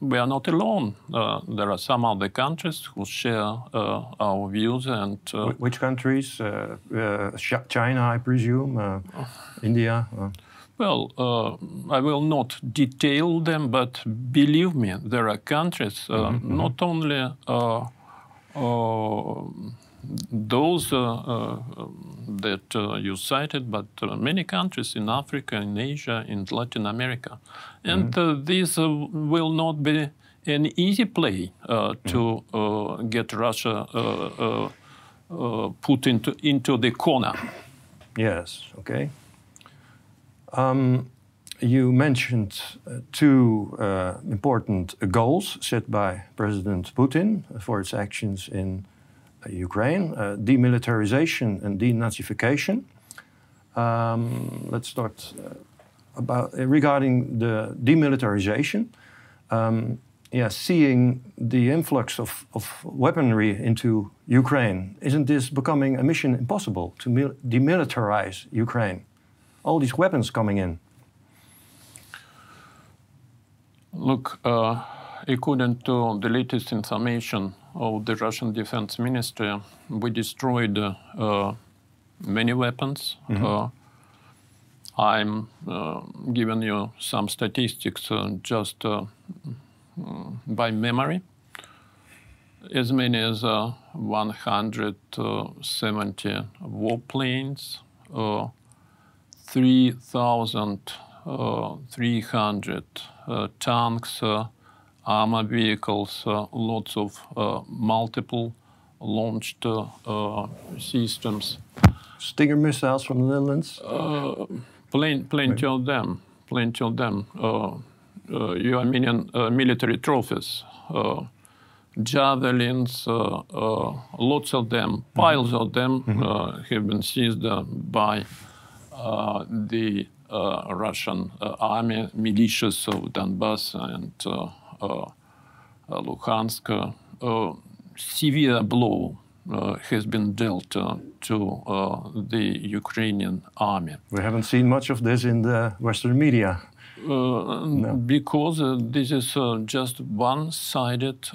Speaker 2: we are not alone. Uh, there are some other countries who share uh, our views and.
Speaker 1: Uh, Which countries? Uh, uh, China, I presume. Uh, India.
Speaker 2: Well, I will not detail them, but believe me, there are countries mm -hmm. not only those uh, uh, that uh, you cited, but many countries in Africa, in Asia, in Latin America. And mm-hmm. this will not be an easy play to mm-hmm. get Russia put into, into the corner.
Speaker 1: Yes, okay. Um, you mentioned uh, two uh, important goals set by President Putin for its actions in Ukraine, uh, demilitarization and denazification. Um, let's start uh, about uh, regarding the demilitarization. Um, yeah, seeing the influx of, of weaponry into Ukraine, isn't this becoming a mission impossible to demilitarize Ukraine? All these weapons coming in.
Speaker 2: Look, uh, according to the latest information of the Russian Defense Ministry, we destroyed uh, many weapons. Mm -hmm. I'm uh, giving you some statistics. Uh, just uh, by memory, as many as uh, 170 warplanes, uh, 3,300 uh, tanks, uh, armor vehicles, uh, lots of uh, multiple launched uh, uh, systems.
Speaker 1: Stinger missiles from the Netherlands?
Speaker 2: Uh, plenty, plenty of them. Plenty of them. Armenian military trophies javelins, uh, uh, lots of them, mm-hmm. piles of them mm -hmm. have been seized by the Russian army, militias of Donbass and Luhansk. severe blow uh, has been dealt uh, to uh, the Ukrainian army.
Speaker 1: We haven't seen much of this in the Western media.
Speaker 2: No. Because this is just one-sided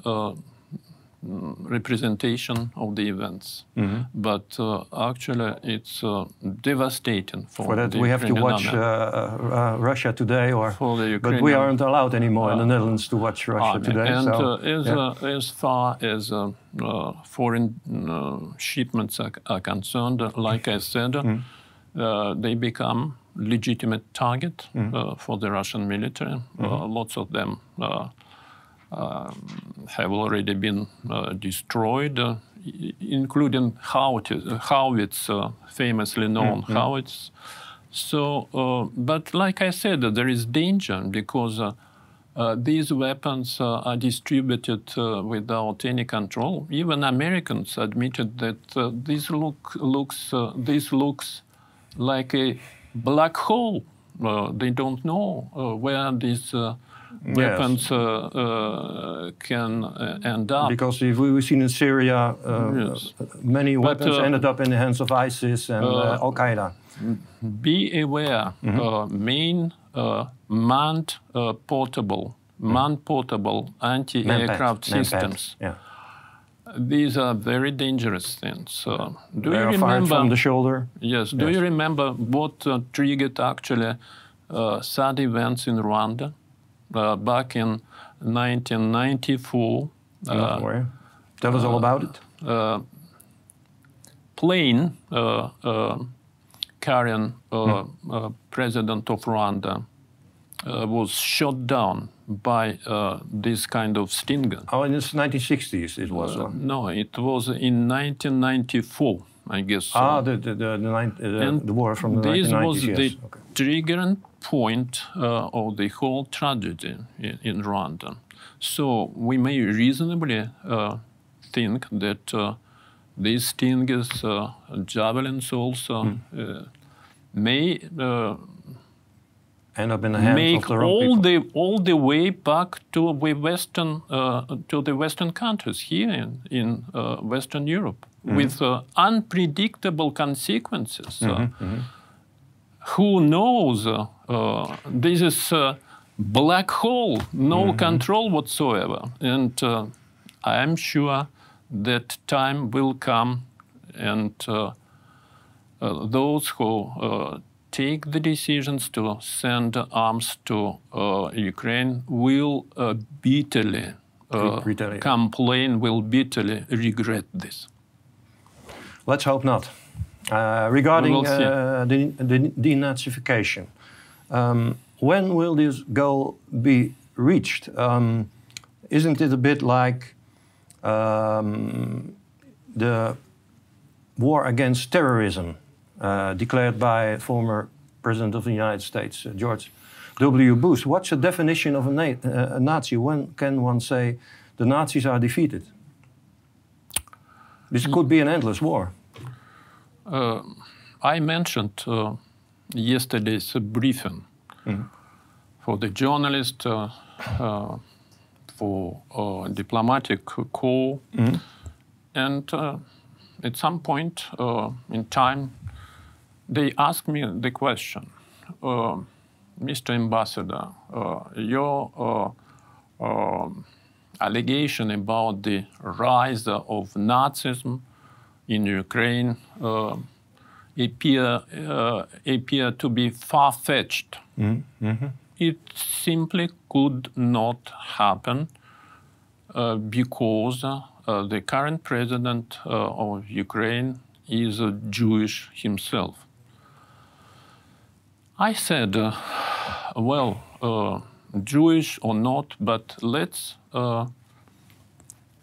Speaker 2: representation of the events. Mm-hmm. But uh, actually, it's uh, devastating for,
Speaker 1: for that.
Speaker 2: we
Speaker 1: have to watch uh, uh, Russia today, or but we aren't allowed anymore in the uh, Netherlands to watch Russia today.
Speaker 2: And
Speaker 1: so,
Speaker 2: as, yeah. as far as foreign shipments are, are, concerned, like I said, mm-hmm. they become legitimate target mm-hmm. for the Russian military. Mm-hmm. lots of them have already been uh, destroyed, uh, including Howitz, uh, famously known mm-hmm. Howitz. So, but like I said, there is danger because uh, these weapons uh, are distributed uh, without any control. Even Americans admitted that this look looks this looks like a black hole. they don't know where these weapons yes. Uh, uh, can uh, end up.
Speaker 1: Because if we've seen in Syria, yes. many but, weapons ended up in the hands of ISIS and Al Qaeda.
Speaker 2: Be aware, mm -hmm. main manned portable, mm. manned portable anti-aircraft systems.
Speaker 1: Yeah.
Speaker 2: These are very dangerous things. Uh,
Speaker 1: do they you remember from the shoulder?
Speaker 2: Yes. Do yes. you remember what uh, triggered actually uh, sad events in Rwanda? Uh, back in 1994.
Speaker 1: Uh, Tell us all about it.
Speaker 2: Uh, plane carrying hmm. president of Rwanda was shot down by uh, this kind of Stinger.
Speaker 1: Oh, in the 1960s it was? Uh,
Speaker 2: no, it was in 1994, I guess.
Speaker 1: Ah, the, the, the, the, the war from the 1990s.
Speaker 2: this
Speaker 1: 1990s,
Speaker 2: was
Speaker 1: yes.
Speaker 2: the okay. triggering point uh, of the whole tragedy in, in, Rwanda. So we may reasonably uh, think that uh, these stingers, uh, javelins also, mm. may uh,
Speaker 1: end up in the hands
Speaker 2: make
Speaker 1: of the
Speaker 2: all
Speaker 1: people.
Speaker 2: the all the way back to the western uh, to the western countries here in in uh, Western Europe mm -hmm. with uh, unpredictable consequences. Mm -hmm, mm -hmm. Who knows? Uh, this is a black hole, no mm-hmm. control whatsoever. And uh, I am sure that time will come and uh, those who take the decisions to send arms to uh, Ukraine will uh, bitterly uh, complain, will bitterly regret this.
Speaker 1: Let's hope not. Regarding the, the denazification, um, when will this goal be reached? Um, isn't it a bit like um, the war against terrorism uh, declared by former President of the United States, uh, George W. Bush? What's the definition of a, na uh, a, Nazi? When can one say the Nazis are defeated? This could be an endless war.
Speaker 2: Uh, I mentioned uh, yesterday's briefing mm. for the journalist, uh, uh, for uh, diplomatic corps, mm. and uh, at some point uh, in time, they asked me the question, uh, Mr. Ambassador, your um, allegation about the rise of Nazism in Ukraine appear, uh, appear to be far fetched. Mm -hmm. it simply could not happen uh, because uh, the current president uh, of Ukraine is a Jewish himself. I said, uh, well, uh, Jewish or not, but let's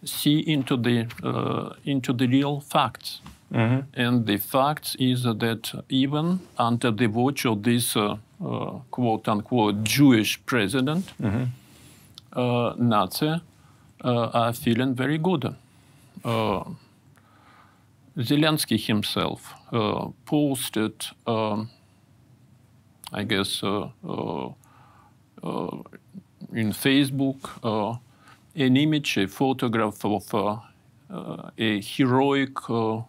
Speaker 2: see into the into the real facts. Mm-hmm. And the fact is that even under the watch of this uh, uh, quote unquote Jewish president, mm-hmm. uh, Nazi are feeling very good. Zelensky himself posted, um, I guess, in Facebook, an image, a photograph of uh, uh, a heroic uh,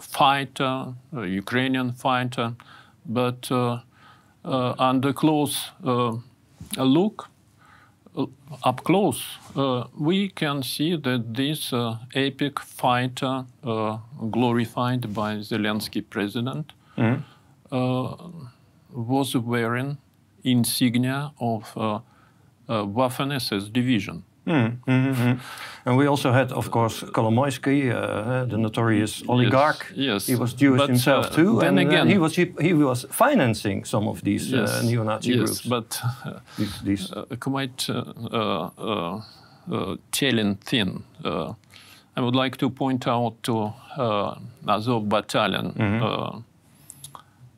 Speaker 2: fighter, a Ukrainian fighter, but under close look, up close, uh, we can see that this uh, epic fighter, uh, glorified by Zelensky president, mm -hmm. was wearing insignia of Waffen SS division.
Speaker 1: Mm, mm, and we also had, of course, Kolomoisky, uh, the notorious oligarch.
Speaker 2: Yes, yes.
Speaker 1: he was Jewish but, himself uh, too, and uh, again, he was he, he, was financing some of these uh, neo-Nazi
Speaker 2: yes,
Speaker 1: groups.
Speaker 2: but uh, these, these. Uh, quite telling thing. I would like to point out to Azov Battalion. Mm -hmm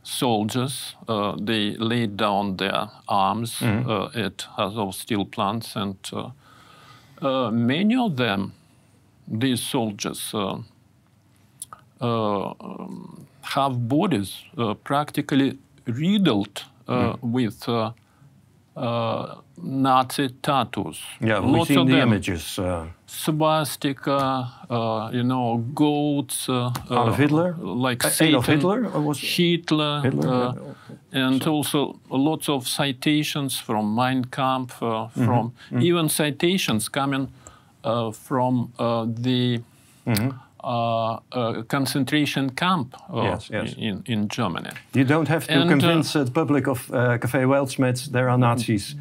Speaker 2: soldiers. Uh, they laid down their arms mm -hmm. uh, at Azovstal plants and uh, uh, many of them, these soldiers, uh, uh, have bodies practically riddled mm. with Nazi tattoos.
Speaker 1: Yeah, we've seen the them. images. Uh,
Speaker 2: Swastika, uh, you know, goats. Uh,
Speaker 1: Adolf Hitler?
Speaker 2: Like Satan.
Speaker 1: Adolf Hitler? Or was
Speaker 2: Hitler.
Speaker 1: Hitler?
Speaker 2: and so. also lots of citations from Mein Kampf, uh, from mm -hmm. even citations coming uh, from uh, the mm -hmm. Concentration camp yes, yes. In, in Germany.
Speaker 1: You don't have to and, convince the public of Café Weltschmerz there are Nazis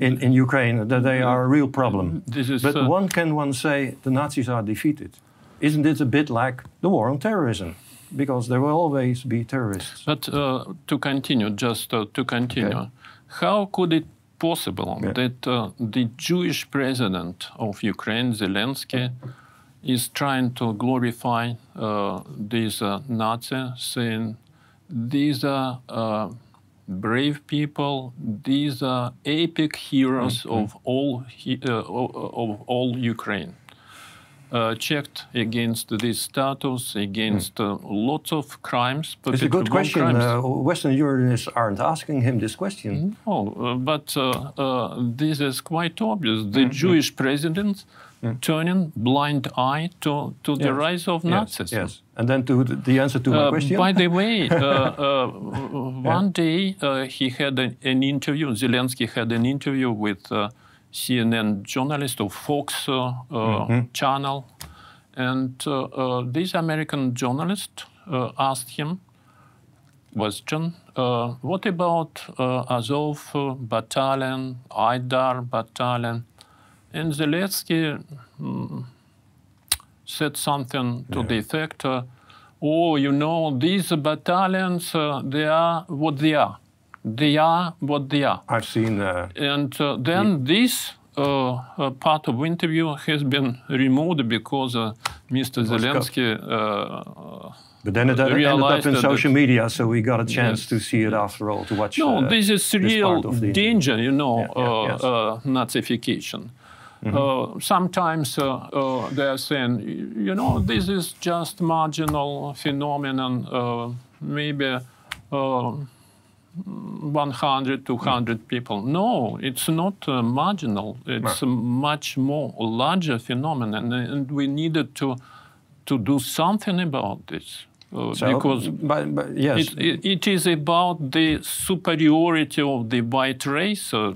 Speaker 1: in, in Ukraine, that they are a real problem.
Speaker 2: Is,
Speaker 1: but one can one say the Nazis are defeated. Isn't it a bit like the war on terrorism? because there will always be terrorists.
Speaker 2: But uh, to continue, just uh, to continue, okay. how could it possible yeah. that uh, the Jewish president of Ukraine, Zelensky, is trying to glorify uh, these uh, Nazis, saying these are uh, brave people, these are epic heroes mm -hmm. of all of all Ukraine uh, checked against this status, against uh, lots of crimes.
Speaker 1: It's a good question. Uh, Western journalists aren't asking him this question.
Speaker 2: No, uh, but uh, uh, this is quite obvious. The mm -hmm. Jewish president mm. turning blind eye to, to yes. the rise of Nazism.
Speaker 1: Yes. And then to the answer to my question.
Speaker 2: By the way, one day he had an, an, interview, Zelensky had an interview with CNN journalist of Fox uh, mm-hmm. channel. And uh, this American journalist asked him, question. Uh, what about uh, Azov battalion, Aidar battalion? And Zelensky mm, said something to yeah. the effect, uh, oh, you know, these battalions, they are what they are they are what they are.
Speaker 1: I've seen that.
Speaker 2: And uh, then yeah. this uh, uh, part of interview has been removed because uh, Mr. Zelensky. Uh,
Speaker 1: but then it ended up in social media, so we got a chance yes. to see it after all, to watch.
Speaker 2: No, uh, this is real danger, you know, yeah, yeah, yes. Nazification. Mm -hmm. sometimes they are saying, you know, this is just marginal phenomenon, maybe 100, 200 people. No, it's not uh, marginal. It's no. a much more larger phenomenon, and we needed to to do something about this. Uh, so, because
Speaker 1: but, but yes.
Speaker 2: it, it, it is about the superiority of the white race. Uh,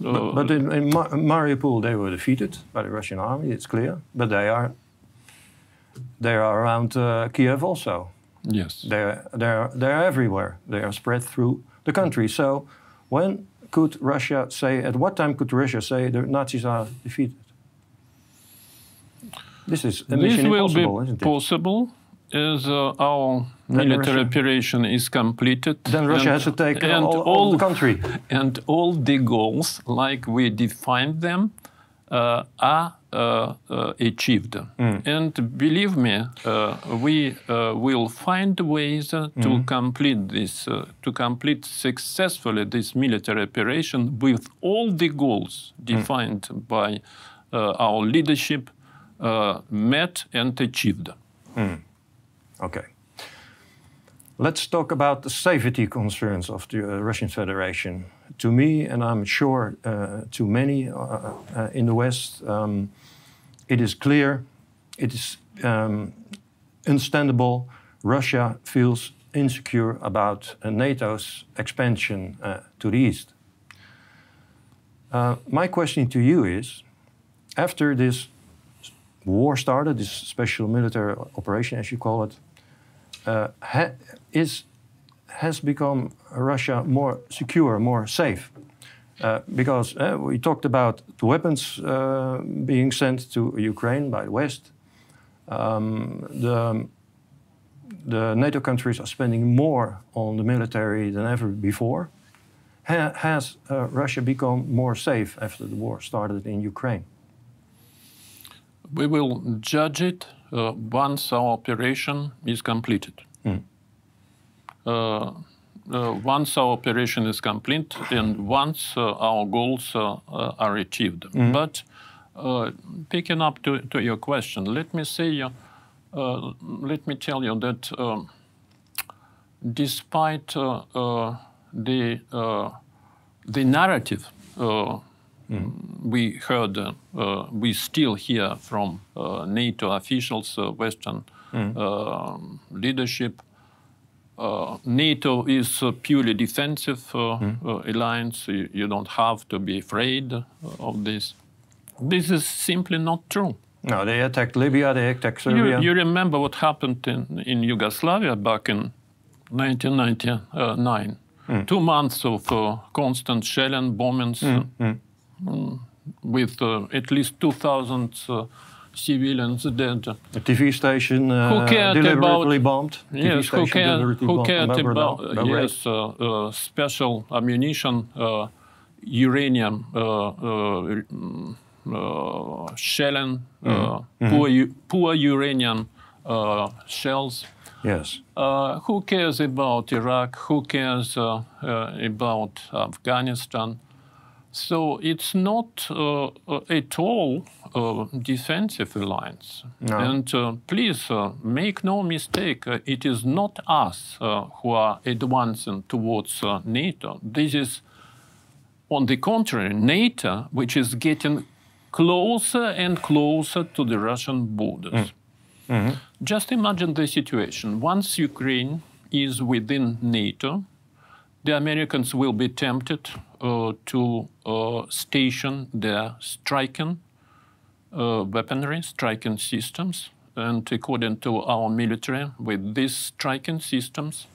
Speaker 1: but, but in, in Mariupol, they were defeated by the Russian army. It's clear, but they are they are around uh, Kiev also.
Speaker 2: Yes,
Speaker 1: they're they're they're everywhere. They are spread through the country. So when could Russia say? At what time could Russia say the Nazis are defeated? This is a
Speaker 2: This
Speaker 1: mission
Speaker 2: will
Speaker 1: impossible,
Speaker 2: be
Speaker 1: isn't it?
Speaker 2: possible as uh, our
Speaker 1: Then
Speaker 2: military
Speaker 1: Russia-
Speaker 2: operation is completed.
Speaker 1: Then Russia has to take
Speaker 2: and
Speaker 1: all, all the country.
Speaker 2: and all the goals, like we defined them, uh, are uh, uh, achieved. And believe me, uh, we uh, will find ways uh, to complete this, uh, to complete successfully this military operation with all the goals defined by uh, our leadership uh, met and achieved.
Speaker 1: Okay. Let's talk about the safety concerns of the uh, Russian Federation. To me, and I'm sure uh, to many uh, uh, in the West, um, it is clear, it is um, understandable. Russia feels insecure about uh, NATO's expansion to the east. Uh, my question to you is after this war started, this special military operation, as you call it, ha- is has become Russia more secure, more safe. Uh, because uh, we talked about the weapons uh, being sent to Ukraine by the West. Um, the, the NATO countries are spending more on the military than ever before. Ha- has uh, Russia become more safe after the war started in Ukraine?
Speaker 2: We will judge it uh, once our operation is completed. Uh, uh, once our operation is complete and once uh, our goals uh, uh, are achieved. But uh, picking up to, to your question, let me say, let me tell you that um, despite uh, uh, the uh, the narrative uh, we heard, uh, we still hear from uh, NATO officials, uh, Western uh, leadership. Uh, NATO is a purely defensive uh, uh, alliance. You, you don't have to be afraid of this. This is simply not true.
Speaker 1: No, they attacked Libya, they attacked
Speaker 2: You,
Speaker 1: Serbia.
Speaker 2: you remember what happened in, in Yugoslavia back in 1999? Two months of uh, constant shelling, bombings, uh, mm, with uh, at least 2,000 uh, civilians dead.
Speaker 1: A TV station uh,
Speaker 2: Who cared
Speaker 1: deliberately
Speaker 2: about-
Speaker 1: bombed.
Speaker 2: Yes, who cared, who
Speaker 1: bombed
Speaker 2: cared about uh, yes, uh, uh, special ammunition, uh, uranium, uh, uh, mm, uh, shelling, uh, poor, poor uranium uh, shells.
Speaker 1: Yes.
Speaker 2: Uh, who cares about Iraq? Who cares uh, uh, about Afghanistan? So it's not uh, uh, at all a defensive alliance.
Speaker 1: No.
Speaker 2: And uh, please uh, make no mistake, uh, it is not us uh, who are advancing towards uh, NATO. This is, on the contrary, NATO, which is getting closer and closer to the Russian borders. Just imagine the situation. Once Ukraine is within NATO, the Americans will be tempted uh, to uh, station their striking uh, weaponry, striking systems. And according to our military, with these striking systems,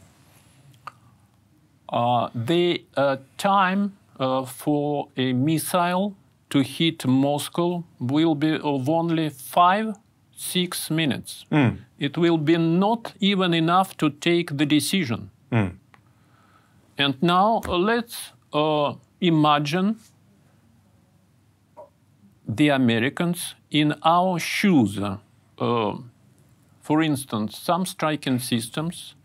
Speaker 2: uh, the uh, time uh, for a missile to hit Moscow will be of only five, six minutes. It will be not even enough to take the decision. And now uh, let's uh, imagine the Americans in our shoes. Uh, for instance, some striking systems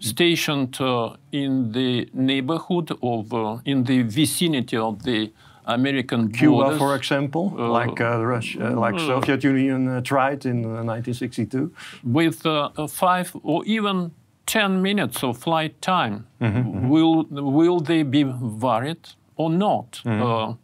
Speaker 2: stationed uh, in the neighborhood of, uh, in the vicinity of the American
Speaker 1: Cuba,
Speaker 2: borders.
Speaker 1: for example, like uh, the Rus- uh, like Soviet Union uh, tried in uh, 1962.
Speaker 2: with uh, five or even 10 minutes of flight time, will, will they be worried or not? Uh,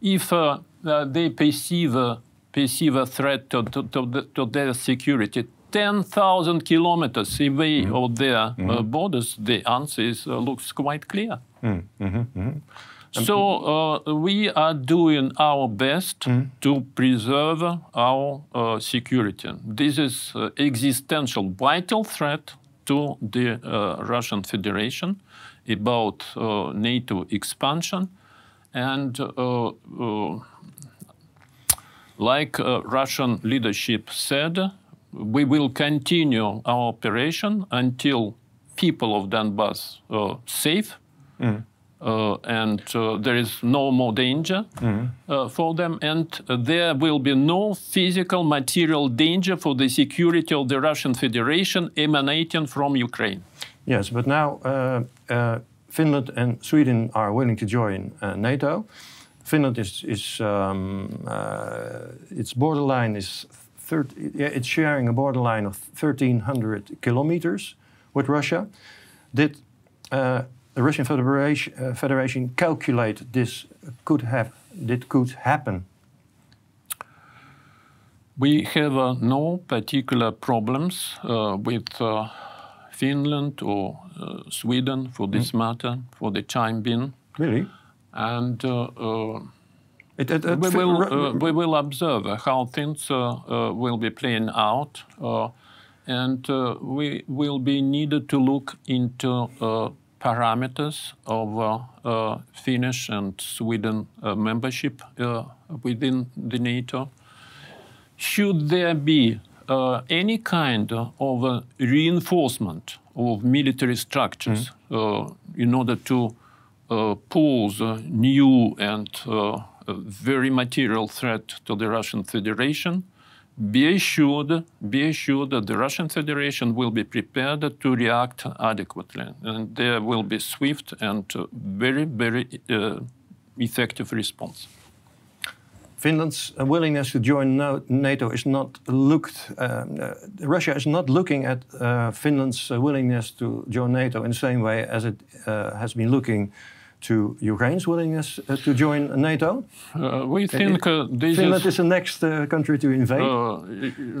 Speaker 2: if uh, uh, they perceive, a- perceive a threat to, to, to, the, to their security 10,000 kilometers away of their uh, borders, the answer is, uh, looks quite clear. So uh, we are doing our best to preserve our uh, security. This is uh, existential, vital threat to the uh, Russian Federation, about uh, NATO expansion. And uh, uh, like Russian leadership said, we will continue our operation until people of Donbass are safe mm. Uh, and uh, there is no more danger mm. uh, for them, and there will be no physical material danger for the security of the Russian Federation emanating from Ukraine.
Speaker 1: Yes, but now uh, uh, Finland and Sweden are willing to join uh, NATO. Finland is, is um, its borderline is 30, yeah, it's sharing a borderline of 1,300 kilometers with Russia. Did uh, the Russian Federation, uh, Federation calculate this could have Did could happen?
Speaker 2: We have uh, no particular problems uh, with uh, Finland or uh, Sweden, for this mm. matter, for the time being.
Speaker 1: Really?
Speaker 2: And it, it, we, will, uh, we will observe how things uh, uh, will be playing out, and we will be needed to look into parameters of Finnish and Sweden membership within the NATO. Should there be uh, any kind of uh, reinforcement of military structures mm. uh, in order to pose a new and very material threat to the Russian Federation, be assured, be assured that the Russian Federation will be prepared to react adequately, and there will be swift and very, very uh, effective response.
Speaker 1: Finland's willingness to join NATO is not looked. Um, uh, Russia is not looking at uh, Finland's willingness to join NATO in the same way as it uh, has been looking to Ukraine's willingness uh, to join NATO?
Speaker 2: Uh, we think uh, this
Speaker 1: Finland is, is the next uh, country to invade. Uh,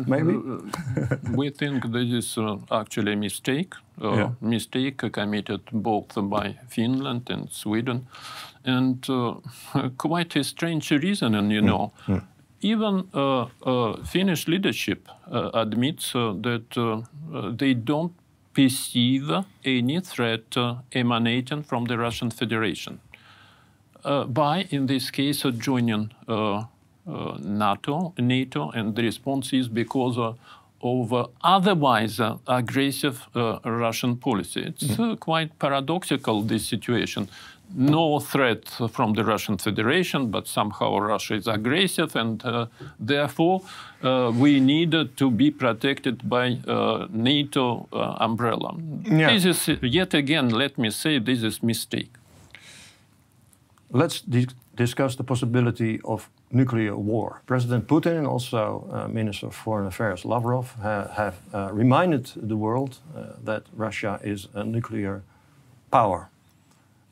Speaker 1: maybe.
Speaker 2: Uh, we think this is actually a mistake. Yeah. Mistake committed both by Finland and Sweden, and quite a strange reason. And you mm. know. Mm. Even Finnish leadership admits that they don't perceive any threat uh, emanating from the Russian Federation uh, by, in this case, uh, joining NATO, NATO, and the response is because of otherwise aggressive Russian policy. It's mm. quite paradoxical, this situation no threat from the Russian Federation, but somehow Russia is aggressive, and uh, therefore uh, we need to be protected by uh, NATO uh, umbrella. Yeah. This is yet again, let me say, this is mistake.
Speaker 1: Let's di discuss the possibility of nuclear war. President Putin and also uh, Minister of Foreign Affairs Lavrov ha have uh, reminded the world that Russia is a nuclear power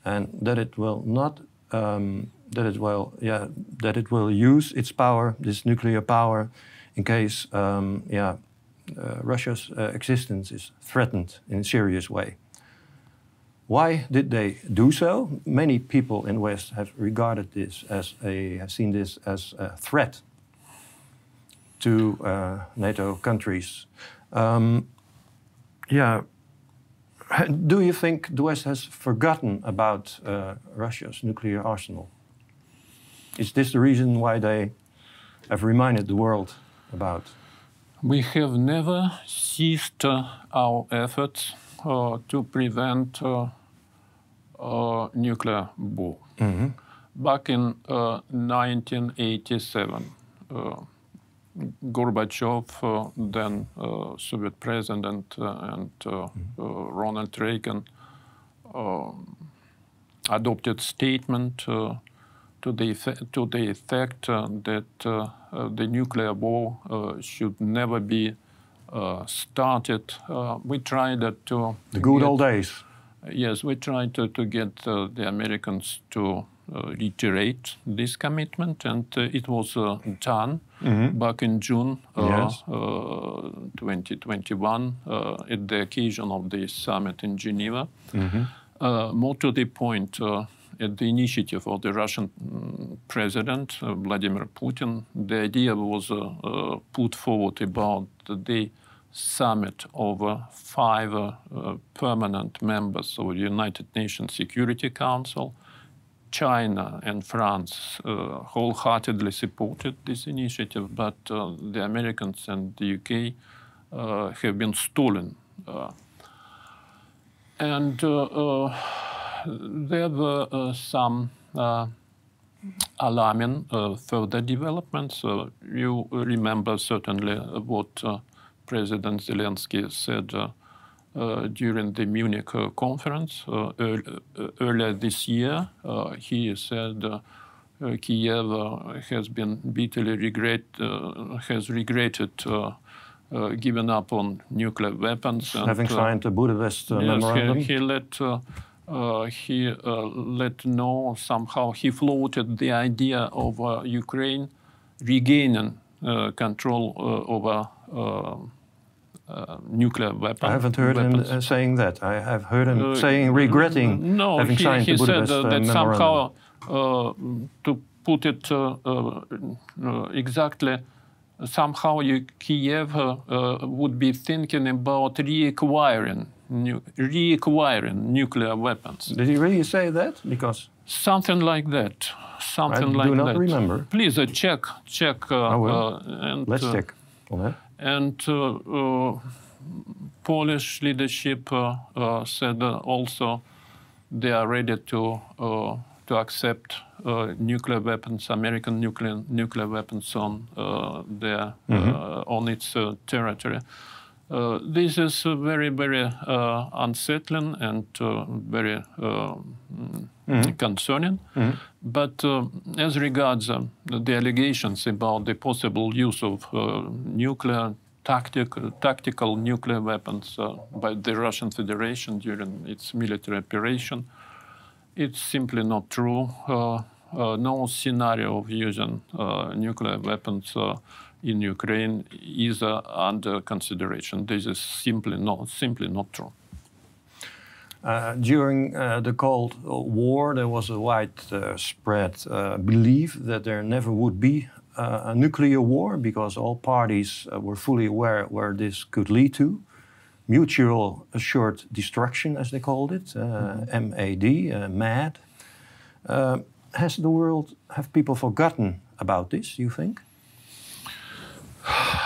Speaker 1: and that it will not um, that it will yeah that it will use its power, this nuclear power, in case um, yeah uh, Russia's uh, existence is threatened in a serious way. Why did they do so? Many people in West have regarded this as a have seen this as a threat to uh, NATO countries. Um, yeah, do you think the West has forgotten about uh, Russia's nuclear arsenal? Is this the reason why they have reminded the world about?
Speaker 2: We have never ceased uh, our efforts uh, to prevent uh, uh, nuclear war. Mm -hmm. Back in 1987, uh, Gorbachev, uh, then uh, Soviet president, uh, and mm-hmm. Ronald Reagan adopted statement to the to the effect that the nuclear war should never be started. we tried to
Speaker 1: the good get, old days.
Speaker 2: Yes, we tried to, to get the Americans to uh, reiterate this commitment, and uh, it was uh, done mm-hmm. back in June yes. 2021 at the occasion of the summit in Geneva. Mm-hmm. more to the point, at the initiative of the Russian mm, president, Vladimir Putin, the idea was put forward about the summit of uh, five uh, permanent members of the United Nations Security Council. China and France uh, wholeheartedly supported this initiative, but uh, the Americans and the UK uh, have been stolen. and there were some alarming uh, further developments. Uh, you remember certainly what uh, President Zelensky said Uh, during the Munich uh, conference uh, early, earlier this year. he said Kiev has been bitterly regret, has regretted uh, given up on nuclear weapons.
Speaker 1: Having signed the Budapest uh, yes, memorandum?
Speaker 2: He, he let uh, he uh, let know somehow he floated the idea of uh, Ukraine regaining control over nuclear weapons. I
Speaker 1: haven't heard weapons. him saying that. I have heard him saying regretting
Speaker 2: no,
Speaker 1: having
Speaker 2: he,
Speaker 1: signed
Speaker 2: he
Speaker 1: the Budapest
Speaker 2: said that somehow to put it exactly somehow you, Kiev uh, uh, would be thinking about reacquiring reacquiring nuclear weapons.
Speaker 1: Did he really say that? Because
Speaker 2: something like that. Something
Speaker 1: I
Speaker 2: like
Speaker 1: do not
Speaker 2: that.
Speaker 1: remember.
Speaker 2: Please uh, check, check.
Speaker 1: Uh, I will. Uh, and, Let's uh, check on that.
Speaker 2: And uh, Polish leadership said also they are ready to to accept uh, nuclear weapons, American nuclear nuclear weapons on uh, their mm-hmm. on its territory. Uh, this is uh, very, very uh, unsettling and very mm-hmm. concerning. Mm-hmm. But as regards the allegations about the possible use of nuclear tactic, tactical nuclear weapons by the Russian Federation during its military operation, it's simply not true. Uh, no scenario of using uh, nuclear weapons in Ukraine is uh, under consideration. This is simply not simply not true.
Speaker 1: Uh, during uh, the Cold War, there was a widespread uh, belief that there never would be uh, a nuclear war because all parties uh, were fully aware where this could lead to. Mutual assured destruction, as they called it, mm-hmm. MAD, MAD. has the world, have people forgotten about this, you think?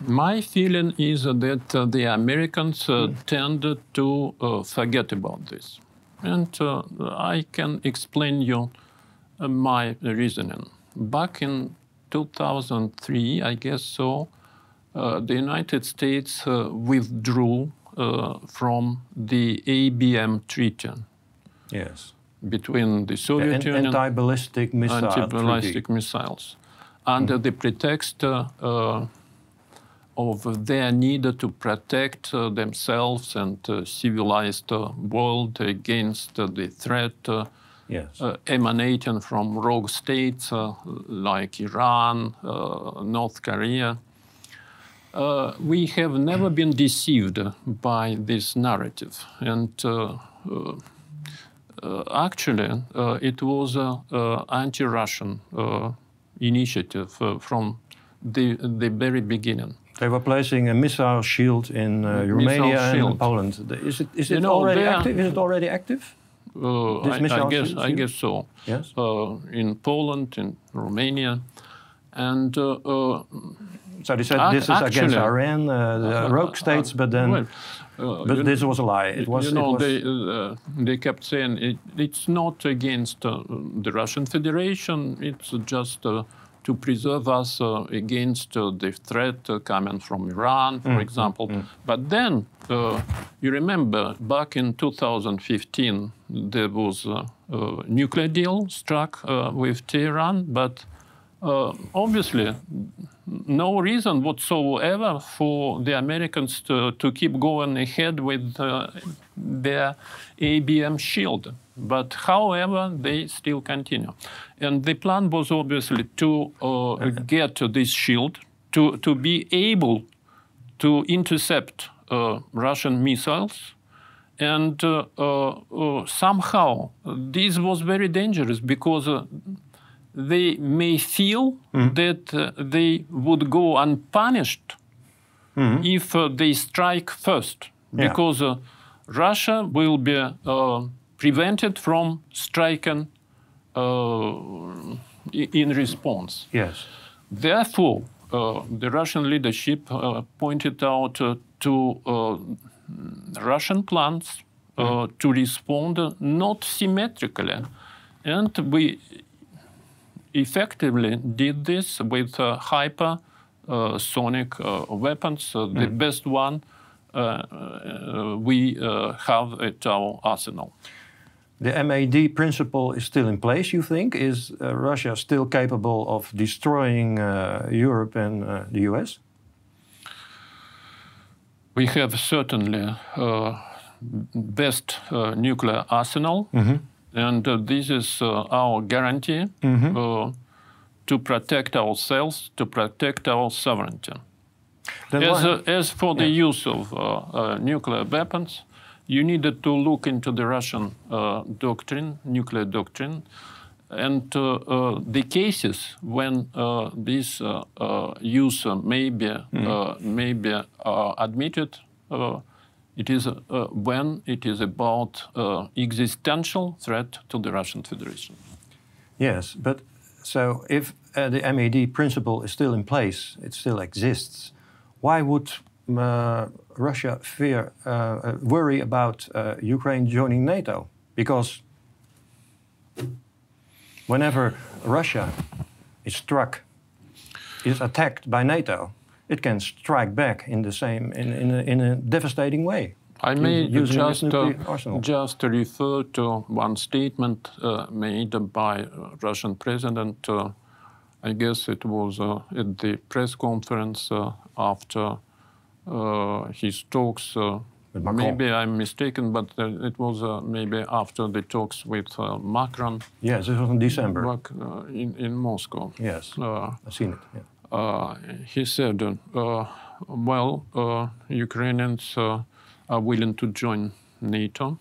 Speaker 2: My feeling is that uh, the Americans uh, tend to uh, forget about this. And uh, I can explain you uh, my reasoning. Back in 2003, I guess so, uh, the United States withdrew from the ABM treaty.
Speaker 1: Yes.
Speaker 2: Between the Soviet
Speaker 1: the
Speaker 2: Union
Speaker 1: anti-ballistic missile
Speaker 2: anti-ballistic missiles under mm. the pretext uh, of their need to protect uh, themselves and uh, civilized world against the threat
Speaker 1: yes.
Speaker 2: emanating from rogue states like Iran, North Korea. Uh, we have never been deceived by this narrative. And uh, uh, actually, it was an anti Russian initiative from the, the very beginning.
Speaker 1: They were placing a missile shield in uh, Romania shield. and Poland. Is it, is it know, already active? Is it already active?
Speaker 2: Uh, I, I, guess I guess so.
Speaker 1: Yes.
Speaker 2: Uh, in Poland, in Romania, and uh, uh,
Speaker 1: so they said this is actually, against Iran, uh, the rogue states, but then. Well, but this was a lie. It was.
Speaker 2: You know,
Speaker 1: was
Speaker 2: they they kept saying it, it's not against the Russian Federation. It's just to preserve us uh, against uh, the threat uh, coming from Iran, for mm, example. Mm, But then, you remember, back in 2015, there was a, a nuclear deal struck with Tehran, but obviously, no reason whatsoever for the Americans to, to keep going ahead with uh, their ABM shield. But however, they still continue. And the plan was obviously to uh, get to this shield, to, to be able to intercept uh, Russian missiles. And uh, uh, uh, somehow this was very dangerous because they may feel mm. that they would go unpunished if uh, they strike first,
Speaker 1: Yeah.
Speaker 2: because uh, Russia will be uh, prevented from striking uh, in response.
Speaker 1: Yes.
Speaker 2: Therefore, uh, the Russian leadership uh, pointed out uh, to uh, Russian plans uh, to respond uh, not symmetrically. And we effectively did this with uh, hyper uh, sonic uh, weapons. Uh, The best one uh, uh, we uh, have at our arsenal.
Speaker 1: The MAD principle is still in place, you think? Is uh, Russia still capable of destroying uh, Europe and uh, the US?
Speaker 2: We have certainly uh, best uh, nuclear arsenal, and uh, this is uh, our guarantee uh, to protect ourselves, to protect our sovereignty. As, uh, as for the use of uh, uh, nuclear weapons, you needed to look into the Russian uh, doctrine, nuclear doctrine, and uh, uh, the cases when uh, this uh, uh, use may be, uh, may be uh, admitted, uh, it is uh, when it is about uh, existential threat to the Russian Federation.
Speaker 1: Yes, but so if uh, the MAD principle is still in place, it still exists, why would uh, Russia fear, uh, uh, worry about Ukraine joining NATO? Because whenever Russia is struck, is attacked by NATO, it can strike back in the same, in, in, a, in a devastating way.
Speaker 2: I may just, uh, just refer to one statement uh, made by Russian president. Uh, I guess it was uh, at the press conference uh, after uh, his talks. Uh, maybe I'm mistaken, but uh, it was uh, maybe after the talks with uh, Macron
Speaker 1: Yes, it was in December.
Speaker 2: in, in Moscow.
Speaker 1: Yes,
Speaker 2: Uh,
Speaker 1: I've seen it. Yeah.
Speaker 2: Uh, he said, uh, well, uh, Ukrainians uh, are willing to join NATO.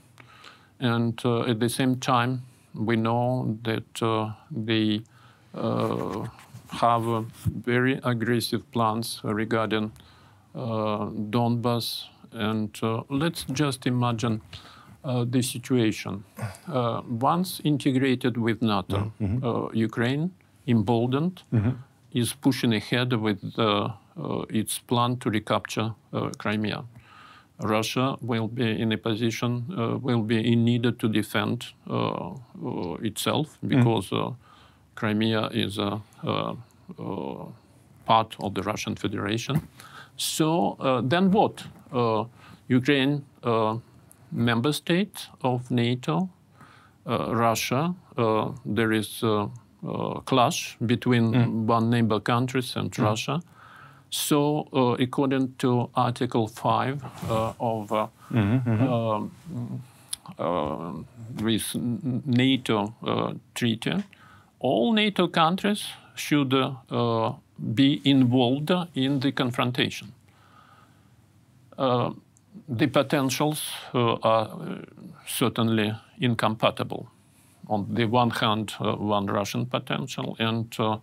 Speaker 2: And uh, at the same time, we know that uh, they uh, have uh, very aggressive plans regarding uh, Donbas. And uh, let's just imagine uh, the situation. Uh, once integrated with NATO, uh, Ukraine, emboldened, is pushing ahead with uh, uh, its plan to recapture uh, Crimea. Russia will be in a position, uh, will be in need to defend uh, uh, itself because uh, Crimea is a, uh, uh, part of the Russian Federation. So uh, then what? Uh, Ukraine, uh, member state of NATO, uh, Russia, uh, there is uh clash between one neighbor countries and Russia. So, uh, according to Article 5 uh, of uh, um, uh, this NATO uh, treaty, all NATO countries should uh, uh, be involved in the confrontation. Uh, the potentials uh, are uh, certainly incompatible. On the one hand, uh, one Russian potential and uh,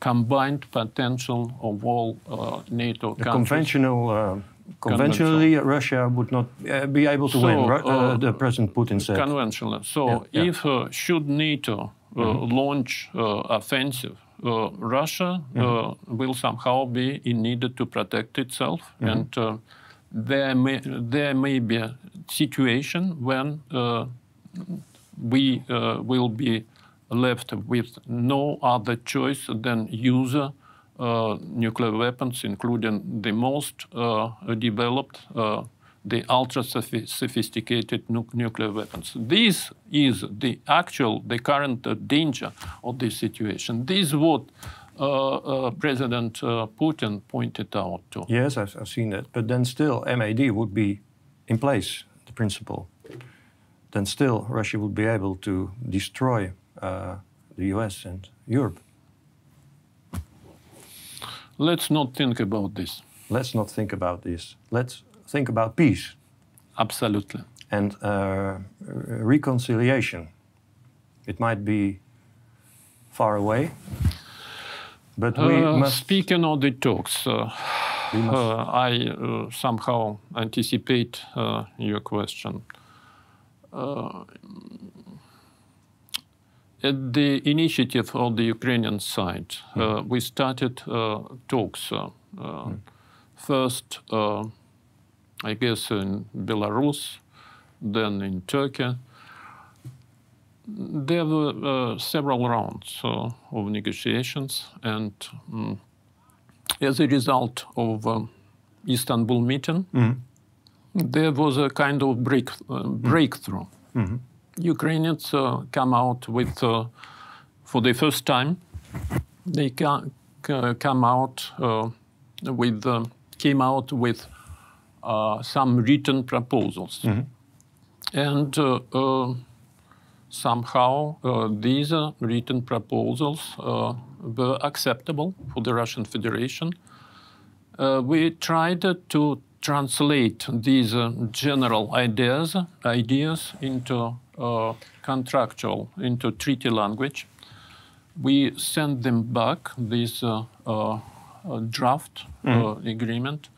Speaker 2: combined potential of all uh, NATO
Speaker 1: The
Speaker 2: countries.
Speaker 1: conventional, uh, conventionally, Russia would not uh, be able to
Speaker 2: So,
Speaker 1: win. Uh,
Speaker 2: uh,
Speaker 1: the President Putin said.
Speaker 2: Conventional. So,
Speaker 1: Yeah,
Speaker 2: if uh, should NATO uh, launch uh, offensive, uh, Russia uh, will somehow be in need to protect itself, and uh, there may there may be a situation when uh, we uh, will be left with no other choice than use uh, nuclear weapons, including the most uh, developed, the ultra-sophisticated nu- nuclear weapons. This is the actual, the current danger of this situation. This is what uh, uh, President uh, Putin pointed out to.
Speaker 1: Yes, I've, I've seen that. But then still, MAD would be in place, the principle. Then still, Russia would be able to destroy uh, the US and Europe.
Speaker 2: Let's not think about this.
Speaker 1: Let's not think about this. Let's think about peace
Speaker 2: Absolutely.
Speaker 1: and uh, reconciliation. It might be far away, but we
Speaker 2: Uh,
Speaker 1: must.
Speaker 2: Speaking of the talks, uh, uh, I uh, somehow anticipate uh, your question. Uh, at the initiative of the Ukrainian side, mm. we started talks. Mm. First, I guess, in Belarus, then in Turkey. There were uh, several rounds uh, of negotiations, and um, as a result of um, Istanbul meeting, mm-hmm. There was a kind of break, uh, breakthrough. Mm-hmm. Ukrainians uh, come out with, uh, for the first time, they ca- ca- come out uh, with came out with some written proposals, mm-hmm. and somehow uh, these uh, written proposals uh, were acceptable for the Russian Federation. we tried to translate these general ideas, ideas into contractual, into treaty language. We sent them back, this draft mm. agreement,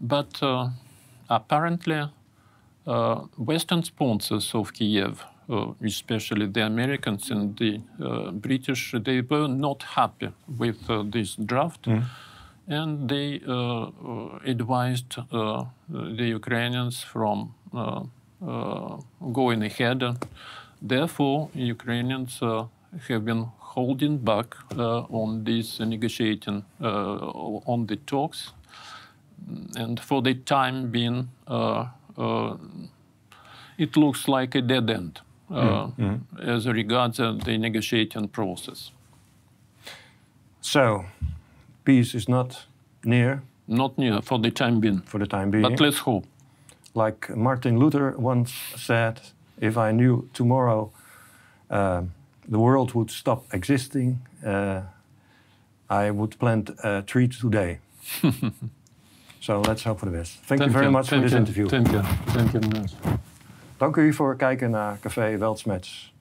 Speaker 2: but apparently uh, Western sponsors of Kiev uh, especially the Americans and the uh, British, they were not happy with uh, this draft. Mm. And they advised the Ukrainians from going ahead. Therefore, Ukrainians have been holding back uh, on this negotiating uh, on the talks and for the time being uh, it looks like a dead end mm. Mm. as regards the negotiating process.
Speaker 1: So, peace is not near.
Speaker 2: Not near for the time being.
Speaker 1: For the time being.
Speaker 2: But let's hope.
Speaker 1: Like Martin Luther once said, if I knew tomorrow uh, the world would stop existing, uh, I would plant a tree today. so let's hope for the best. Thank, Thank you very you. much Thank for this
Speaker 2: you.
Speaker 1: interview.
Speaker 2: Thank you. Thank you.
Speaker 1: Dank u voor het kijken naar Café Weltschmerz.